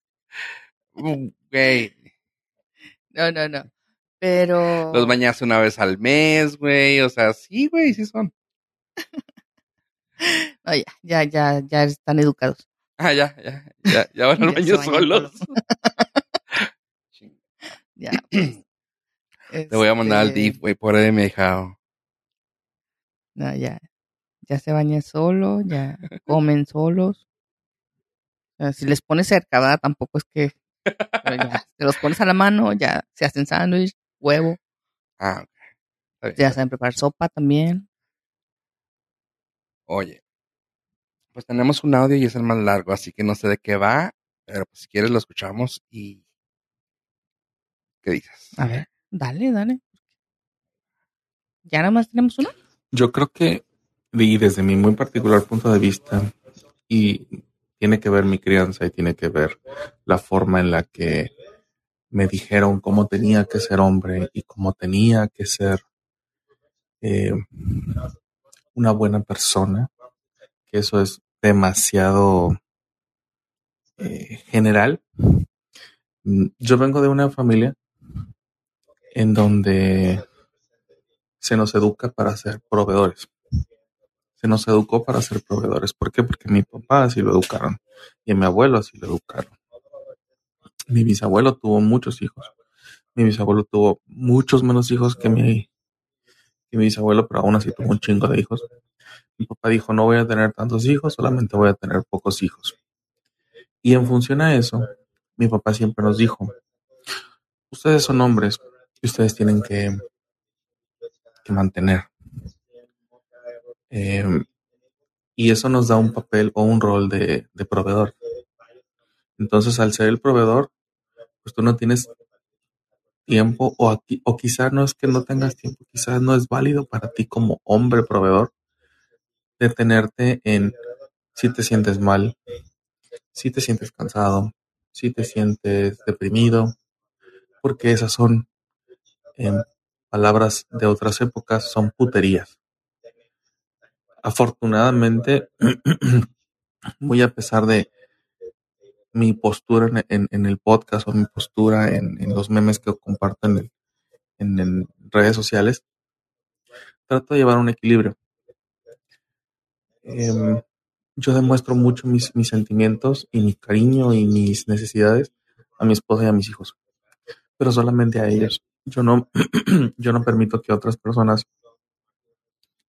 Güey. No, no, no. Pero. Los bañas una vez al mes, güey. O sea, sí, güey, sí son. no, ya, ya, ya, ya están educados. Ah, ya, ya, ya, ya van al baño solos. ya, pues. Te voy a mandar al DIF, güey, por ahí me dejado. No, ya, ya se bañan solo, ya comen solos. si les pones cerca, Tampoco es que ya, te los pones a la mano, ya se hacen sándwich, huevo. Ah, Ya saben preparar sopa también. Oye, pues tenemos un audio y es el más largo, así que no sé de qué va, pero pues si quieres lo escuchamos y... ¿Qué dices? A ver, dale, dale. ¿Ya nada más tenemos uno? Yo creo que y desde mi muy particular punto de vista, y tiene que ver mi crianza y tiene que ver la forma en la que me dijeron cómo tenía que ser hombre y cómo tenía que ser eh, una buena persona, que eso es demasiado eh, general. Mm, Yo vengo de una familia en donde se nos educa para ser proveedores. Se nos educó para ser proveedores. ¿Por qué? Porque mi papá así lo educaron y mi abuelo así lo educaron. Mi bisabuelo tuvo muchos hijos. Mi bisabuelo tuvo muchos menos hijos que mi, mi bisabuelo, pero aún así tuvo un chingo de hijos. Mi papá dijo, no voy a tener tantos hijos, solamente voy a tener pocos hijos. Y en función a eso, mi papá siempre nos dijo, ustedes son hombres y ustedes tienen que, que mantener. Eh, y eso nos da un papel o un rol de, de proveedor. Entonces, al ser el proveedor, pues tú no tienes tiempo o, aquí, o quizás no es que no tengas tiempo, quizás no es válido para ti como hombre proveedor detenerte en si te sientes mal, si te sientes cansado, si te sientes deprimido, porque esas son, en palabras de otras épocas, son puterías. Afortunadamente, muy a pesar de mi postura en, en, el podcast o mi postura en, en, los memes que comparto en, el, en redes sociales, trato de llevar un equilibrio. Eh, yo demuestro mucho mis, mis, sentimientos y mi cariño y mis necesidades a mi esposa y a mis hijos, pero solamente a ellos. Yo no, yo no permito que otras personas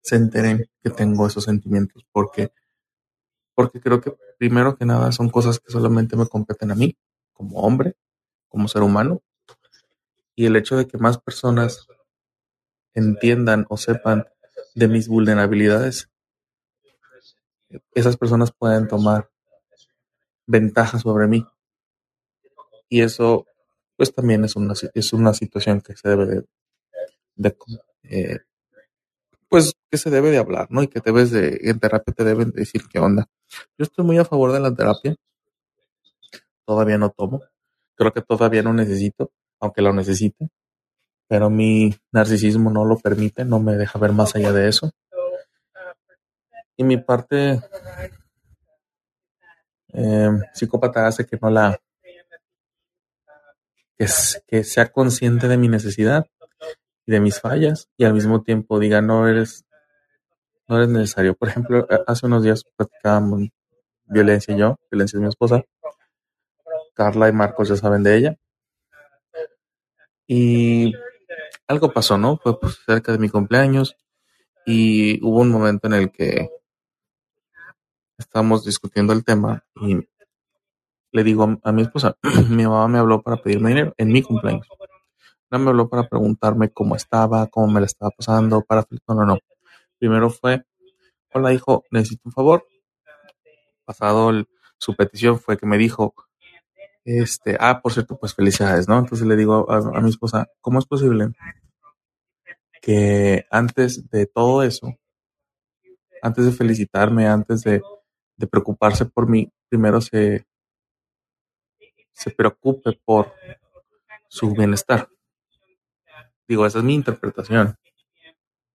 se enteren que tengo esos sentimientos porque, porque creo que primero que nada son cosas que solamente me competen a mí como hombre, como ser humano, y el hecho de que más personas entiendan o sepan de mis vulnerabilidades esas personas pueden tomar ventaja sobre mí. Y eso, pues también es una, es una situación que se debe de, eh, pues que se debe de hablar, ¿no? Y que debes de, en terapia te deben de decir qué onda. Yo estoy muy a favor de la terapia. Todavía no tomo. Creo que todavía no necesito, aunque lo necesite. Pero mi narcisismo no lo permite, no me deja ver más allá de eso. Y mi parte eh, psicópata hace que no la que, sea consciente de mi necesidad de mis fallas y al mismo tiempo diga no eres no eres necesario por ejemplo hace unos días platicábamos violencia yo violencia es mi esposa. Carla y Marcos ya saben de ella. Y algo pasó no fue pues, cerca de mi cumpleaños y hubo un momento en el que estábamos discutiendo el tema y le digo a, mi esposa, mi mamá me habló para pedirme dinero en mi cumpleaños. No me habló para preguntarme cómo estaba, cómo me la estaba pasando, para no, no, no. Primero fue, hola hijo, necesito un favor. Pasado su petición fue que me dijo, este, ah, por cierto, pues felicidades, ¿no? Entonces le digo a, a mi esposa, ¿cómo es posible que antes de todo eso, antes de felicitarme, antes de, de preocuparse por mí, primero se, se preocupe por su bienestar. Digo, esa es mi interpretación.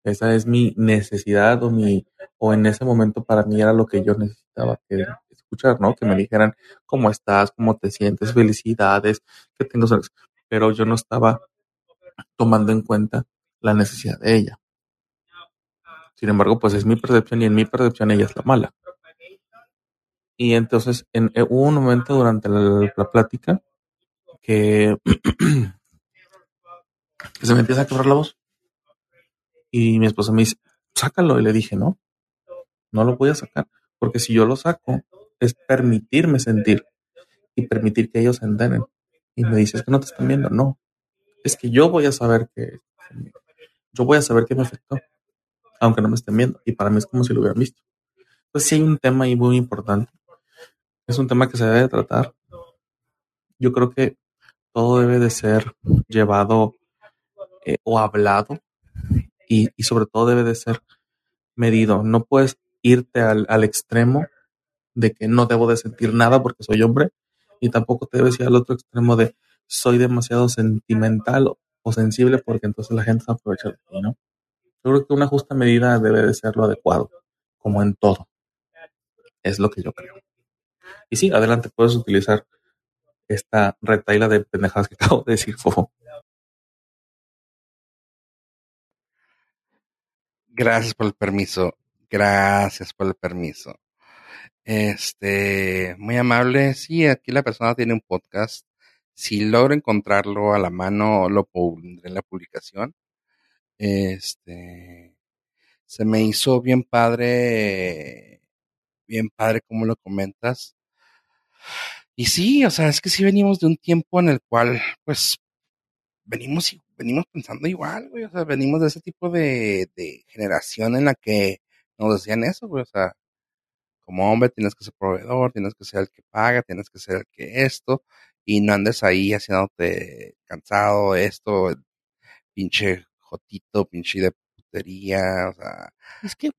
Esa es mi necesidad o mi o en ese momento para mí era lo que yo necesitaba que escuchar, ¿no? Que me dijeran cómo estás, cómo te sientes, felicidades, que tengo pero yo no estaba tomando en cuenta la necesidad de ella. Sin embargo, pues es mi percepción y en mi percepción ella es la mala. Y entonces en, en, hubo un momento durante la plática que, que se me empieza a quebrar la voz. Y mi esposa me dice, sácalo. Y le dije, no, no lo voy a sacar. Porque si yo lo saco, es permitirme sentir y permitir que ellos se enteren. Y me dice, es que no te están viendo. No, es que yo voy a saber que, yo voy a saber que me afectó, aunque no me estén viendo. Y para mí es como si lo hubieran visto. Pues sí hay un tema ahí muy importante. Es un tema que se debe de tratar. Yo creo que todo debe de ser llevado eh, o hablado y, sobre todo debe de ser medido. No puedes irte al, al, extremo de que no debo de sentir nada porque soy hombre y tampoco te debes ir al otro extremo de soy demasiado sentimental o, o sensible porque entonces la gente se aprovecha de ti, ¿no? Yo creo que una justa medida debe de ser lo adecuado, como en todo. Es lo que yo creo. Y sí, adelante, puedes utilizar esta retaila de pendejadas que acabo de decir, Fofo. Gracias por el permiso. Gracias por el permiso. Este, muy amable. Sí, aquí la persona tiene un podcast. Si logro encontrarlo a la mano, lo pondré en la publicación. Este, se me hizo bien padre, bien padre como lo comentas. Y sí, o sea, es que sí venimos de un tiempo en el cual, pues, venimos, y- venimos pensando igual, güey. O sea, venimos de ese tipo de, de generación en la que nos decían eso, güey. O sea, como hombre tienes que ser proveedor, tienes que ser el que paga, tienes que ser el que esto, y no andes ahí haciéndote cansado, esto, pinche jotito, pinche de putería, o sea, Es que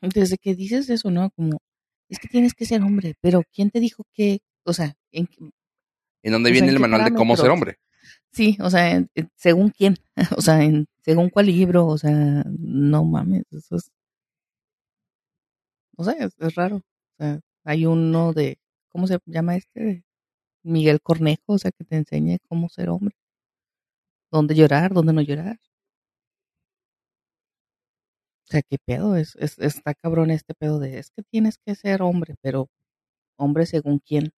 desde que dices eso, ¿no? Como, es que tienes que ser hombre, pero ¿quién te dijo que, o sea, en, ¿en dónde O viene ¿en el manual de cómo ser hombre? Sí, o sea, en- en- según quién, o sea, en, según cuál libro, o sea, no mames, eso es, o sea, es, es raro. O sea, hay uno de, ¿cómo se llama este? Miguel Cornejo, o sea, que te enseñe cómo ser hombre, dónde llorar, dónde no llorar. O sea, qué pedo, es, es, está cabrón este pedo de, es que tienes que ser hombre, pero hombre según quién,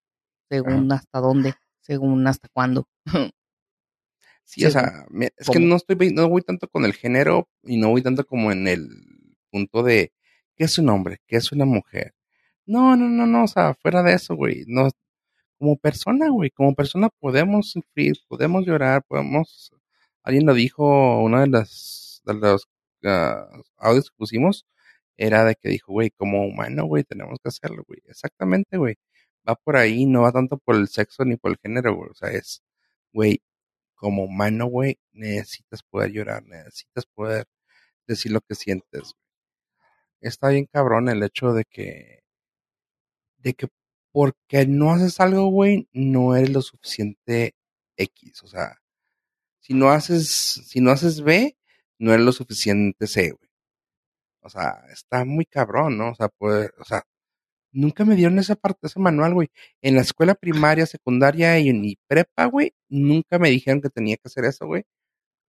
según hasta dónde, según hasta cuándo. Sí, o Según sea, me- es que cómo. no estoy, no voy tanto con el género y no voy tanto como en el punto de qué es un hombre, qué es una mujer. No, no, no, no, o sea, fuera de eso, güey, no, como persona, güey, como persona podemos sufrir, podemos llorar, podemos, alguien lo dijo, una de las, de los ah, audios que pusimos, era de que dijo, güey, como humano, güey, tenemos que hacerlo, güey, exactamente, güey, va por ahí, no va tanto por el sexo ni por el género, güey, o sea, es, güey, como humano, güey, necesitas poder llorar, necesitas poder decir lo que sientes. Está bien cabrón el hecho de que, de que porque no haces algo, güey, no eres lo suficiente X, o sea, si no haces, si no haces B, no eres lo suficiente C, güey. O sea, está muy cabrón, ¿no? O sea, pues, o sea, nunca me dieron esa parte, ese manual, güey. En la escuela primaria, secundaria y en mi prepa, güey, nunca me dijeron que tenía que hacer eso, güey,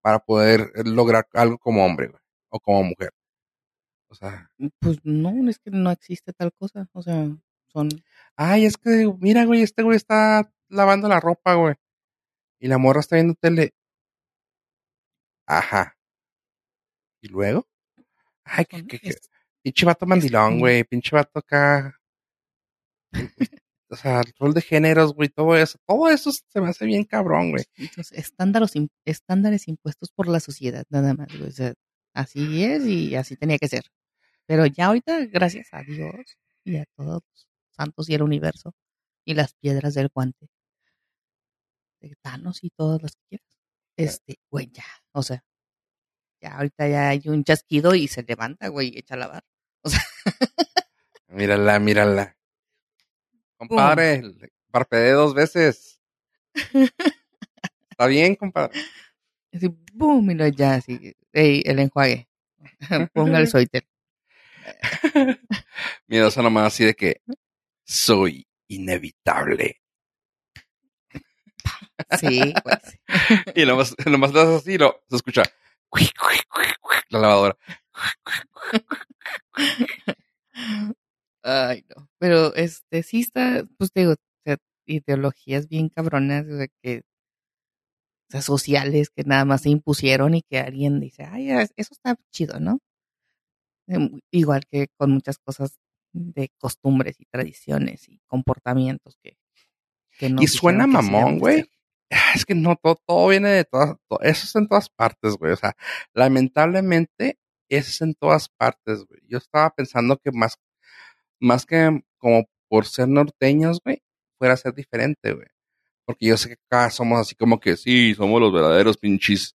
para poder lograr algo como hombre, güey, o como mujer. O sea, Pues no, es que no existe tal cosa, o sea, son, ay, es que, mira, güey, este güey está lavando la ropa, güey, y la morra está viendo tele. Ajá. ¿Y luego? Ay, que, que, que, pinche vato mandilón, güey, pinche vato acá. O sea, el rol de géneros, güey, todo eso, todo eso se me hace bien cabrón, güey. entonces, estándares, estándares impuestos por la sociedad, nada más, güey, o sea, así es y así tenía que ser. Pero ya ahorita, gracias a Dios y a todos los santos y el universo y las piedras del guante, de Thanos y todas las que quieras, este, güey, ya, o sea, ya ahorita ya hay un chasquido y se levanta, güey, y echa a lavar. O sea, Mírala, mírala. Compadre, le parpadeé dos veces. Está bien, compadre. así, boom, y luego ya, así, ey, el enjuague, ponga el suéter. Mira, eso nomás así de que soy inevitable. Sí, sí. Y nomás, nomás le das así y lo, se escucha la lavadora. Ay, no. Pero este sí está, pues te digo, o sea, ideologías bien cabronas, o sea, que, o sea, sociales que nada más se impusieron y que alguien dice, ay, es- eso está chido, ¿no? Em, Igual que con muchas cosas de costumbres y tradiciones y comportamientos que, que nos Y suena mamón, güey. Ah, Es que no, todo, todo viene de todas, to- eso es en todas partes, güey. O sea, lamentablemente, eso es en todas partes, güey. Yo estaba pensando que más, más que como por ser norteños, güey, fuera a ser diferente, güey. Porque yo sé que acá somos así como que sí, somos los verdaderos pinches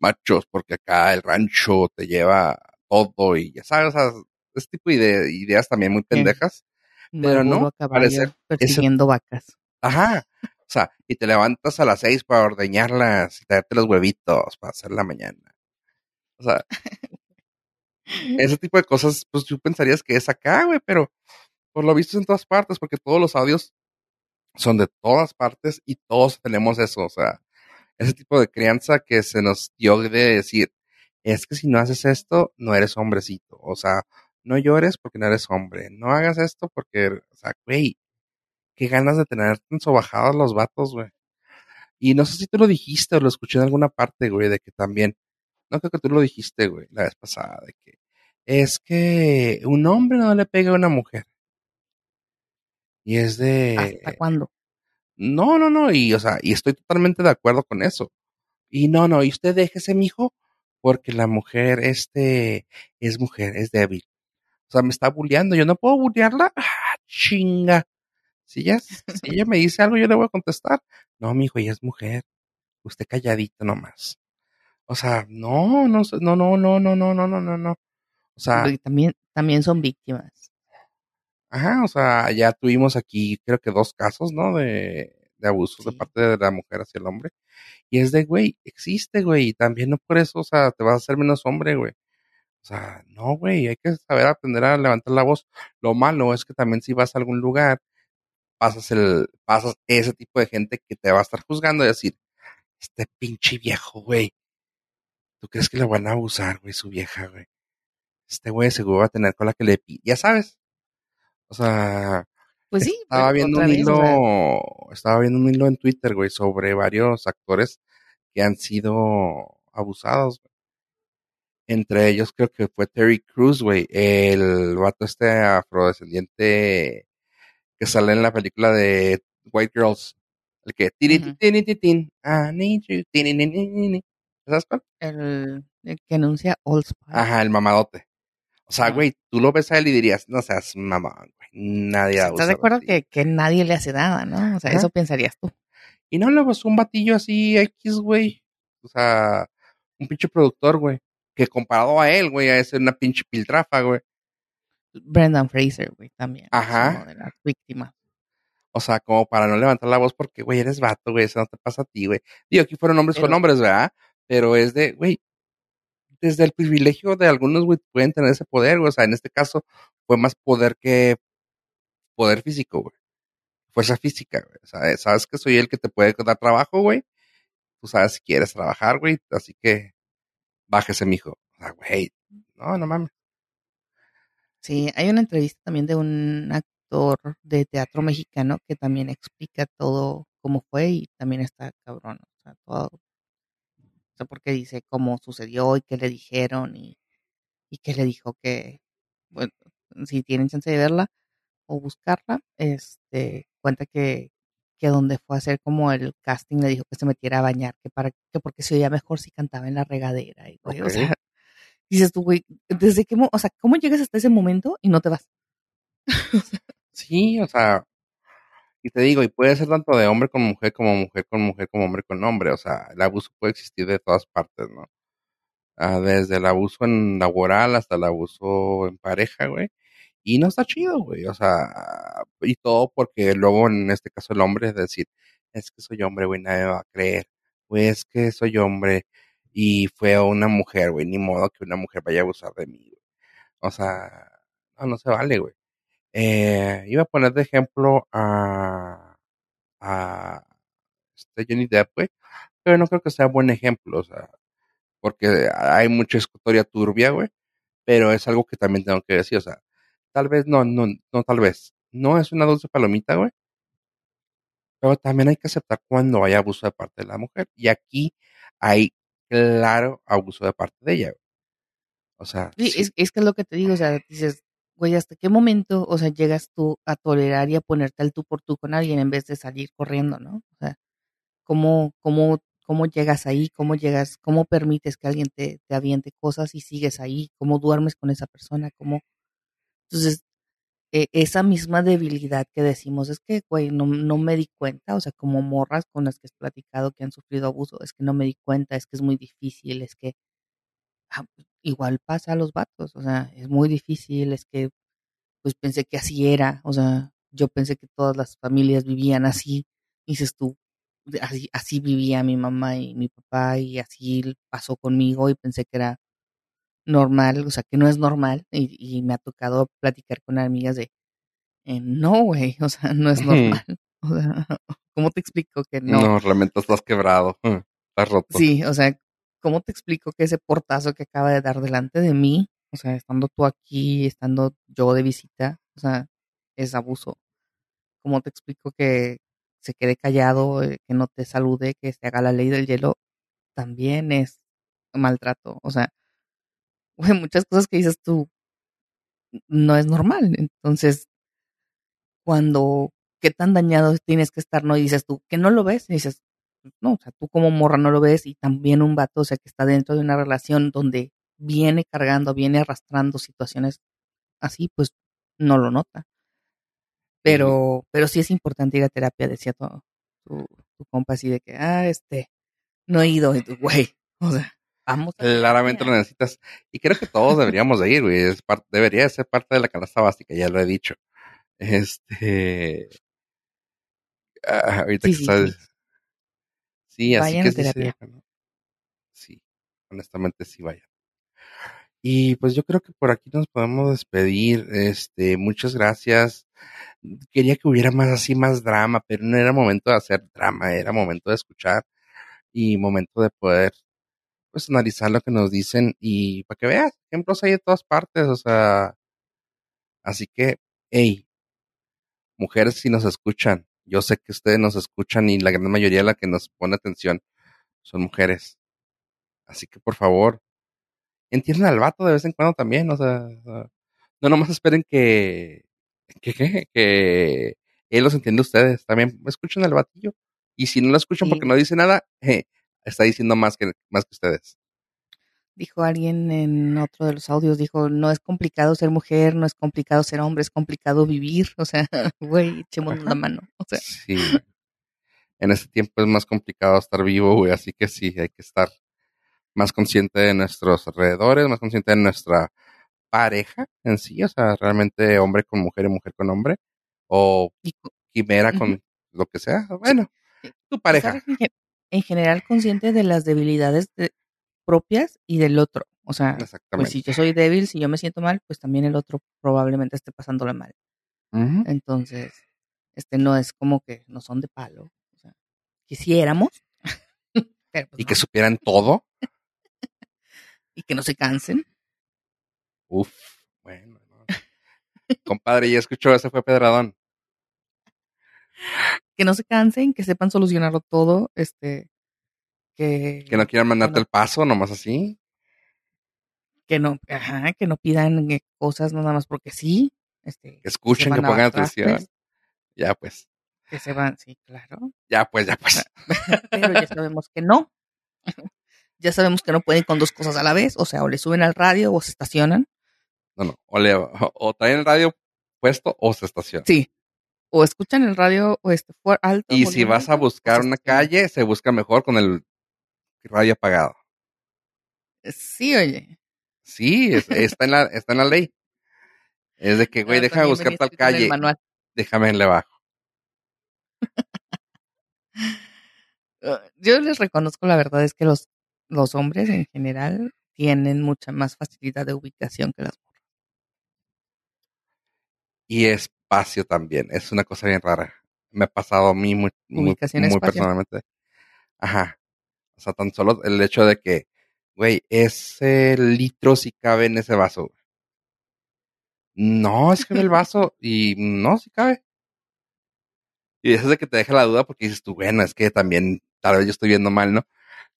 machos, porque acá el rancho te lleva todo y ya sabes, o sea, ese tipo de ideas también muy pendejas. Pero no, parece- persiguiendo vacas. Ajá. O sea, y te levantas a las seis para ordeñarlas y traerte los huevitos para hacer la mañana. O sea, ese tipo de cosas, pues tú pensarías que es acá, güey, pero por lo visto es en todas partes, porque todos los audios son de todas partes y todos tenemos eso, o sea, ese tipo de crianza que se nos dio de decir, es que si no haces esto, no eres hombrecito, o sea, no llores porque no eres hombre, no hagas esto porque, o sea, güey, qué ganas de tener tan sobajados los vatos, güey. Y no sé si tú lo dijiste o lo escuché en alguna parte, güey, de que también, no creo que tú lo dijiste, güey, la vez pasada, de que es que un hombre no le pega a una mujer. Y es de... ¿Hasta cuándo? No, no, no, y o sea, y estoy totalmente de acuerdo con eso. Y no, no, y usted déjese, mijo, porque la mujer, este, es mujer, es débil. O sea, me está bulleando, yo no puedo bullearla. Ah, chinga. Si ella, si ella me dice algo, yo le voy a contestar. No, mijo, ella es mujer. Usted calladito nomás. O sea, no, no, no, no, no, no, no, no, no, no, no. O sea, también, también son víctimas. Ajá, o sea, ya tuvimos aquí creo que dos casos, ¿no? De, de abusos de parte de la mujer hacia el hombre. Y es de, güey, existe, güey, y también no por eso, o sea, te vas a hacer menos hombre, güey. O sea, no, güey, hay que saber aprender a levantar la voz. Lo malo es que también si vas a algún lugar, pasas el, pasas ese tipo de gente que te va a estar juzgando y decir, este pinche viejo, güey. ¿Tú crees que le van a abusar, güey, su vieja, güey? Este güey seguro va a tener con la que le pide. Ya sabes. O sea, Pues sí, estaba viendo un vez, hilo, o sea, estaba viendo un hilo en Twitter, güey, sobre varios actores que han sido abusados. güey. Entre ellos creo que fue Terry Crews, güey, el vato este afrodescendiente que sale en la película de White Girls. El que. ¿Sabes cuál? el, el que anuncia Old Spice. Ajá, el mamadote. O sea, güey, tú lo ves a él y dirías, no seas mamón, güey. Nadie abusa ¿Estás de acuerdo ti". que, que nadie le hace nada, no? O sea, eso pensarías tú. Y no, luego es un batillo así X, güey. O sea, un pinche productor, güey. Que comparado a él, güey, es una pinche piltrafa, güey. Brendan Fraser, güey, también. es Ajá. uno de las víctimas. O sea, como para no levantar la voz porque, güey, eres vato, güey, eso no te pasa a ti, güey. Digo, aquí fueron hombres con Pero- hombres, ¿verdad? Pero es de, güey, desde el privilegio de algunos, güey, pueden tener ese poder, güey. O sea, en este caso fue más poder que poder físico, güey. Fuerza física, güey. O sea, sabes que soy el que te puede dar trabajo, güey. Tú sabes si quieres trabajar, güey. Así que bájese, mijo. O sea, güey, no, no mames. Sí, hay una entrevista también de un actor de teatro mexicano que también explica todo cómo fue y también está cabrón. O sea, todo. O porque dice cómo sucedió y qué le dijeron y, y qué le dijo que, bueno, si tienen chance de verla o buscarla, este, cuenta que, que donde fue a hacer como el casting le dijo que se metiera a bañar, que para que porque se oía mejor si cantaba en la regadera y güey, o Ok. sea, dices tú, güey, desde qué, o sea, ¿cómo llegas hasta ese momento y no te vas? Sí, o sea, y te digo, y puede ser tanto de hombre con mujer, como mujer con mujer, como hombre con hombre. O sea, el abuso puede existir de todas partes, ¿no? Ah, desde el abuso en laboral hasta el abuso en pareja, güey. Y no está chido, güey. O sea, y todo porque luego en este caso el hombre es decir, es que soy hombre, güey, nadie va a creer. Güey, es que soy hombre y fue una mujer, güey, ni modo que una mujer vaya a abusar de mí, güey. O sea, no, no se vale, güey. Eh, iba a poner de ejemplo a, a este Johnny Depp, güey, pero no creo que sea buen ejemplo, o sea, porque hay mucha historia turbia, güey, pero es algo que también tengo que decir, o sea, tal vez, no, no, no, tal vez, no es una dulce palomita, güey, pero también hay que aceptar cuando hay abuso de parte de la mujer, y aquí hay claro abuso de parte de ella, güey. O sea, Sí, sí, es, es que es lo que te digo, o sea, dices, güey, ¿hasta qué momento, o sea, llegas tú a tolerar y a ponerte al tú por tú con alguien en vez de salir corriendo, ¿no? O sea, ¿cómo, cómo, cómo llegas ahí? ¿Cómo llegas, cómo permites que alguien te, te aviente cosas y sigues ahí? ¿Cómo duermes con esa persona? ¿Cómo? Entonces, eh, esa misma debilidad que decimos es que, güey, no, no me di cuenta, o sea, como morras con las que has platicado que han sufrido abuso, es que no me di cuenta, es que es muy difícil, es que igual pasa a los vatos, o sea, es muy difícil, es que pues pensé que así era, o sea, yo pensé que todas las familias vivían así, dices tú, así, así vivía mi mamá y mi papá y así pasó conmigo y pensé que era normal, o sea, que no es normal y, y me ha tocado platicar con amigas de, eh, no, güey, o sea, no es normal. O sea, ¿cómo te explico que no? No, realmente estás quebrado. Estás roto. Sí, o sea, ¿cómo te explico que ese portazo que acaba de dar delante de mí, o sea, estando tú aquí, estando yo de visita, o sea, es abuso? ¿Cómo te explico que se quede callado, eh, que no te salude, que se haga la ley del hielo? También es maltrato. O sea, muchas cosas que dices tú no es normal. Entonces, cuando qué tan dañado tienes que estar, ¿no? Y dices tú, que no lo ves, y dices, no, o sea, tú como morra no lo ves y también un vato, o sea, que está dentro de una relación donde viene cargando, viene arrastrando situaciones así, pues no lo nota. Pero, pero sí es importante ir a terapia, decía tu, tu, tu compa así de que, ah, este, no he ido, y tú, güey, o sea, vamos. a Claramente lo necesitas. Y creo que todos deberíamos de ir, güey. Es debería de ser parte de la canasta básica, ya lo he dicho. Este... ah, ahorita Sí, que sí, sí. Sí, así Vayan que a sí terapia. Sí, honestamente sí vaya. Y pues yo creo que por aquí nos podemos despedir. Este, muchas gracias. Quería que hubiera más así, más drama, pero no era momento de hacer drama, era momento de escuchar y momento de poder pues analizar lo que nos dicen y para que veas, ejemplos hay de todas partes, o sea, así que, hey, mujeres si nos escuchan, yo sé que ustedes nos escuchan y la gran mayoría de la que nos pone atención son mujeres. Así que por favor, entiendan al vato de vez en cuando también, o sea, no nomás esperen que, que, que, que él los entiende a ustedes, también escuchen al batillo. Y si no lo escuchan porque no dice nada, eh, está diciendo más que, más que ustedes. Dijo alguien en otro de los audios, dijo, no es complicado ser mujer, no es complicado ser hombre, es complicado vivir. O sea, güey, echémonos la mano. O sea, Sí. En este tiempo es más complicado estar vivo, güey, así que sí, hay que estar más consciente de nuestros alrededores, más consciente de nuestra pareja en sí, o sea, realmente hombre con mujer y mujer con hombre, o quimera con lo que sea. Bueno, tu pareja. en general consciente de las debilidades de- propias y del otro. O sea, pues si yo soy débil, si yo me siento mal, pues también el otro probablemente esté pasándole mal. Entonces, este no es como que no son de palo. O sea, quisiéramos, pero pues Y que supieran todo. y que no se cansen. Uf, bueno. no. Compadre, ya escuchó, ese fue Pedradón. que no se cansen, que sepan solucionarlo todo, este, que, Que no quieran mandarte no- el paso, nomás así. que no, ajá, que no pidan eh, cosas nada más porque sí, este, Que escuchen, que pongan atención. trastes, Ya pues, que se van, sí, claro, ya pues, ya pues. pero ya sabemos que no. ya sabemos que no pueden con dos cosas a la vez, o sea, o le suben al radio o se estacionan. No, no. O, le, o traen el radio puesto o se estaciona. Sí. O escuchan el radio o este alto. Y si vas a buscar una estacionan. calle, se busca mejor con el radio apagado. Sí, oye. Sí, es- está, en la, está en la ley. Es de que, güey, Ah, déjame buscar tal en el calle, déjame le bajo. Ah, Yo les reconozco la verdad es que los, los hombres en general tienen mucha más facilidad de ubicación que las mujeres. Y espacio también. Es una cosa bien rara. Me ha pasado a mí muy, muy, personalmente. Ajá. O sea, tan solo el hecho de que, güey, ese litro si cabe en ese vaso. güey. No, es que ve el vaso y no, si cabe. Y eso es de que te deja la duda porque dices tú, bueno, es que también tal vez yo estoy viendo mal, ¿no?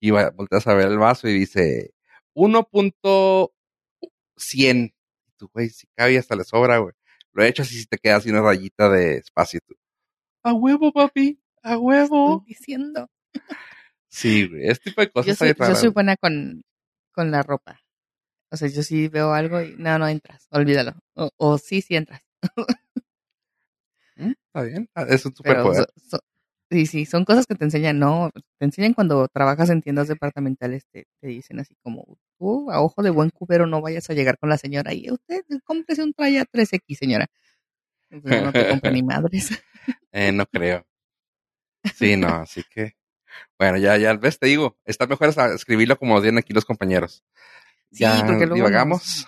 Y volteas a ver el vaso y dice 1.100. Y tú, güey, si cabe y hasta le sobra, güey. Lo he hecho así si te queda así una rayita de espacio. Tú. A huevo, papi, a Estoy huevo. diciendo. Sí, güey, este tipo de Yo cosas soy, hay yo soy buena con, con la ropa. O sea, yo sí veo algo y no, no entras, olvídalo. O, o sí, sí entras. Mm, Está bien, ah, es un superpoder. so- so- sí, sí, son cosas que te enseñan, no, te enseñan cuando trabajas en tiendas departamentales, te, te dicen así como, tú a ojo de buen cubero no vayas a llegar con la señora y usted cómprese un traya 3X, señora. Pues no, no te compra ni madres. Eh, no creo. Sí, no, así que. Bueno, ya, ya ves, te digo, está mejor hasta escribirlo como tienen aquí los compañeros. Sí, Ya porque luego divagamos. nos-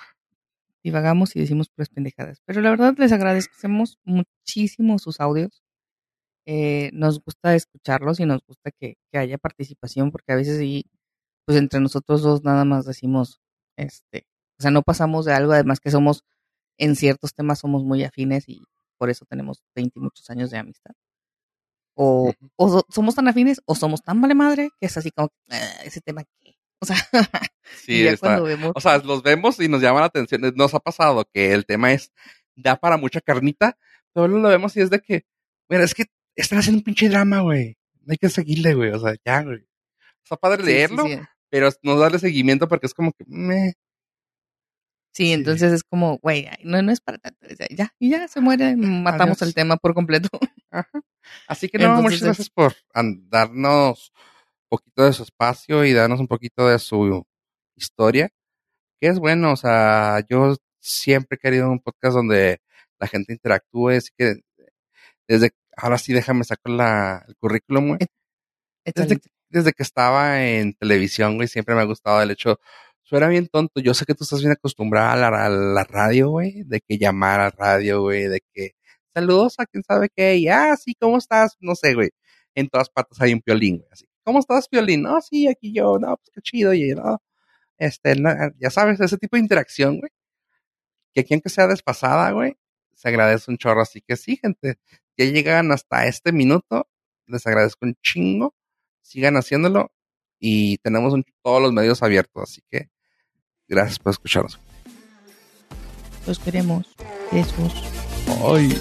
divagamos y decimos puras pendejadas. Pero la verdad les agradecemos muchísimo sus audios. eh, nos gusta escucharlos y nos gusta que, que haya participación, porque a veces sí, pues entre nosotros dos nada más decimos, este, o sea, no pasamos de algo, además que somos, en ciertos temas somos muy afines y por eso tenemos 20 y muchos años de amistad. O, o so- somos tan afines o somos tan vale madre que es así como, "Ah, ese tema qué. O sea, y Sí, ya está. cuando vemos, O sea, los vemos y nos llama la atención. Nos ha pasado que el tema es, da para mucha carnita, pero lo vemos y es de que, mira, es que están haciendo un pinche drama, güey. No hay que seguirle, güey. O sea, ya, güey. Está padre sí, sí, leerlo, sí. pero no darle seguimiento porque es como que, meh. Sí, Sí. entonces es como, güey, no, no es para tanto. ya, y ya se muere, matamos Adiós. el tema por completo. Ajá. Así que no, Entonces muchas gracias por darnos un poquito de su espacio y darnos un poquito de su historia, que es bueno, o sea, yo siempre he querido un podcast donde la gente interactúe, así que desde, ahora sí déjame sacar la, el currículum, güey. Échale, Desde, desde que estaba en televisión, güey, siempre me ha gustado el hecho, suena bien tonto, yo sé que tú estás bien acostumbrada a la, radio, güey, de que llamar a radio, güey, de que saludos a quien sabe qué, y ah, sí, ¿cómo estás? No sé, güey, en todas partes hay un piolín, güey, así, ¿cómo estás, piolín? No, sí, aquí yo, no, pues qué chido, y no, este, ya sabes, ese tipo de interacción, güey, que aquí aunque sea despasada, güey, se agradece un chorro, así que sí, gente, ya llegan hasta este minuto, les agradezco un chingo, sigan haciéndolo, y tenemos todos los medios abiertos, así que gracias por escucharnos. Los queremos. Besos. Ay.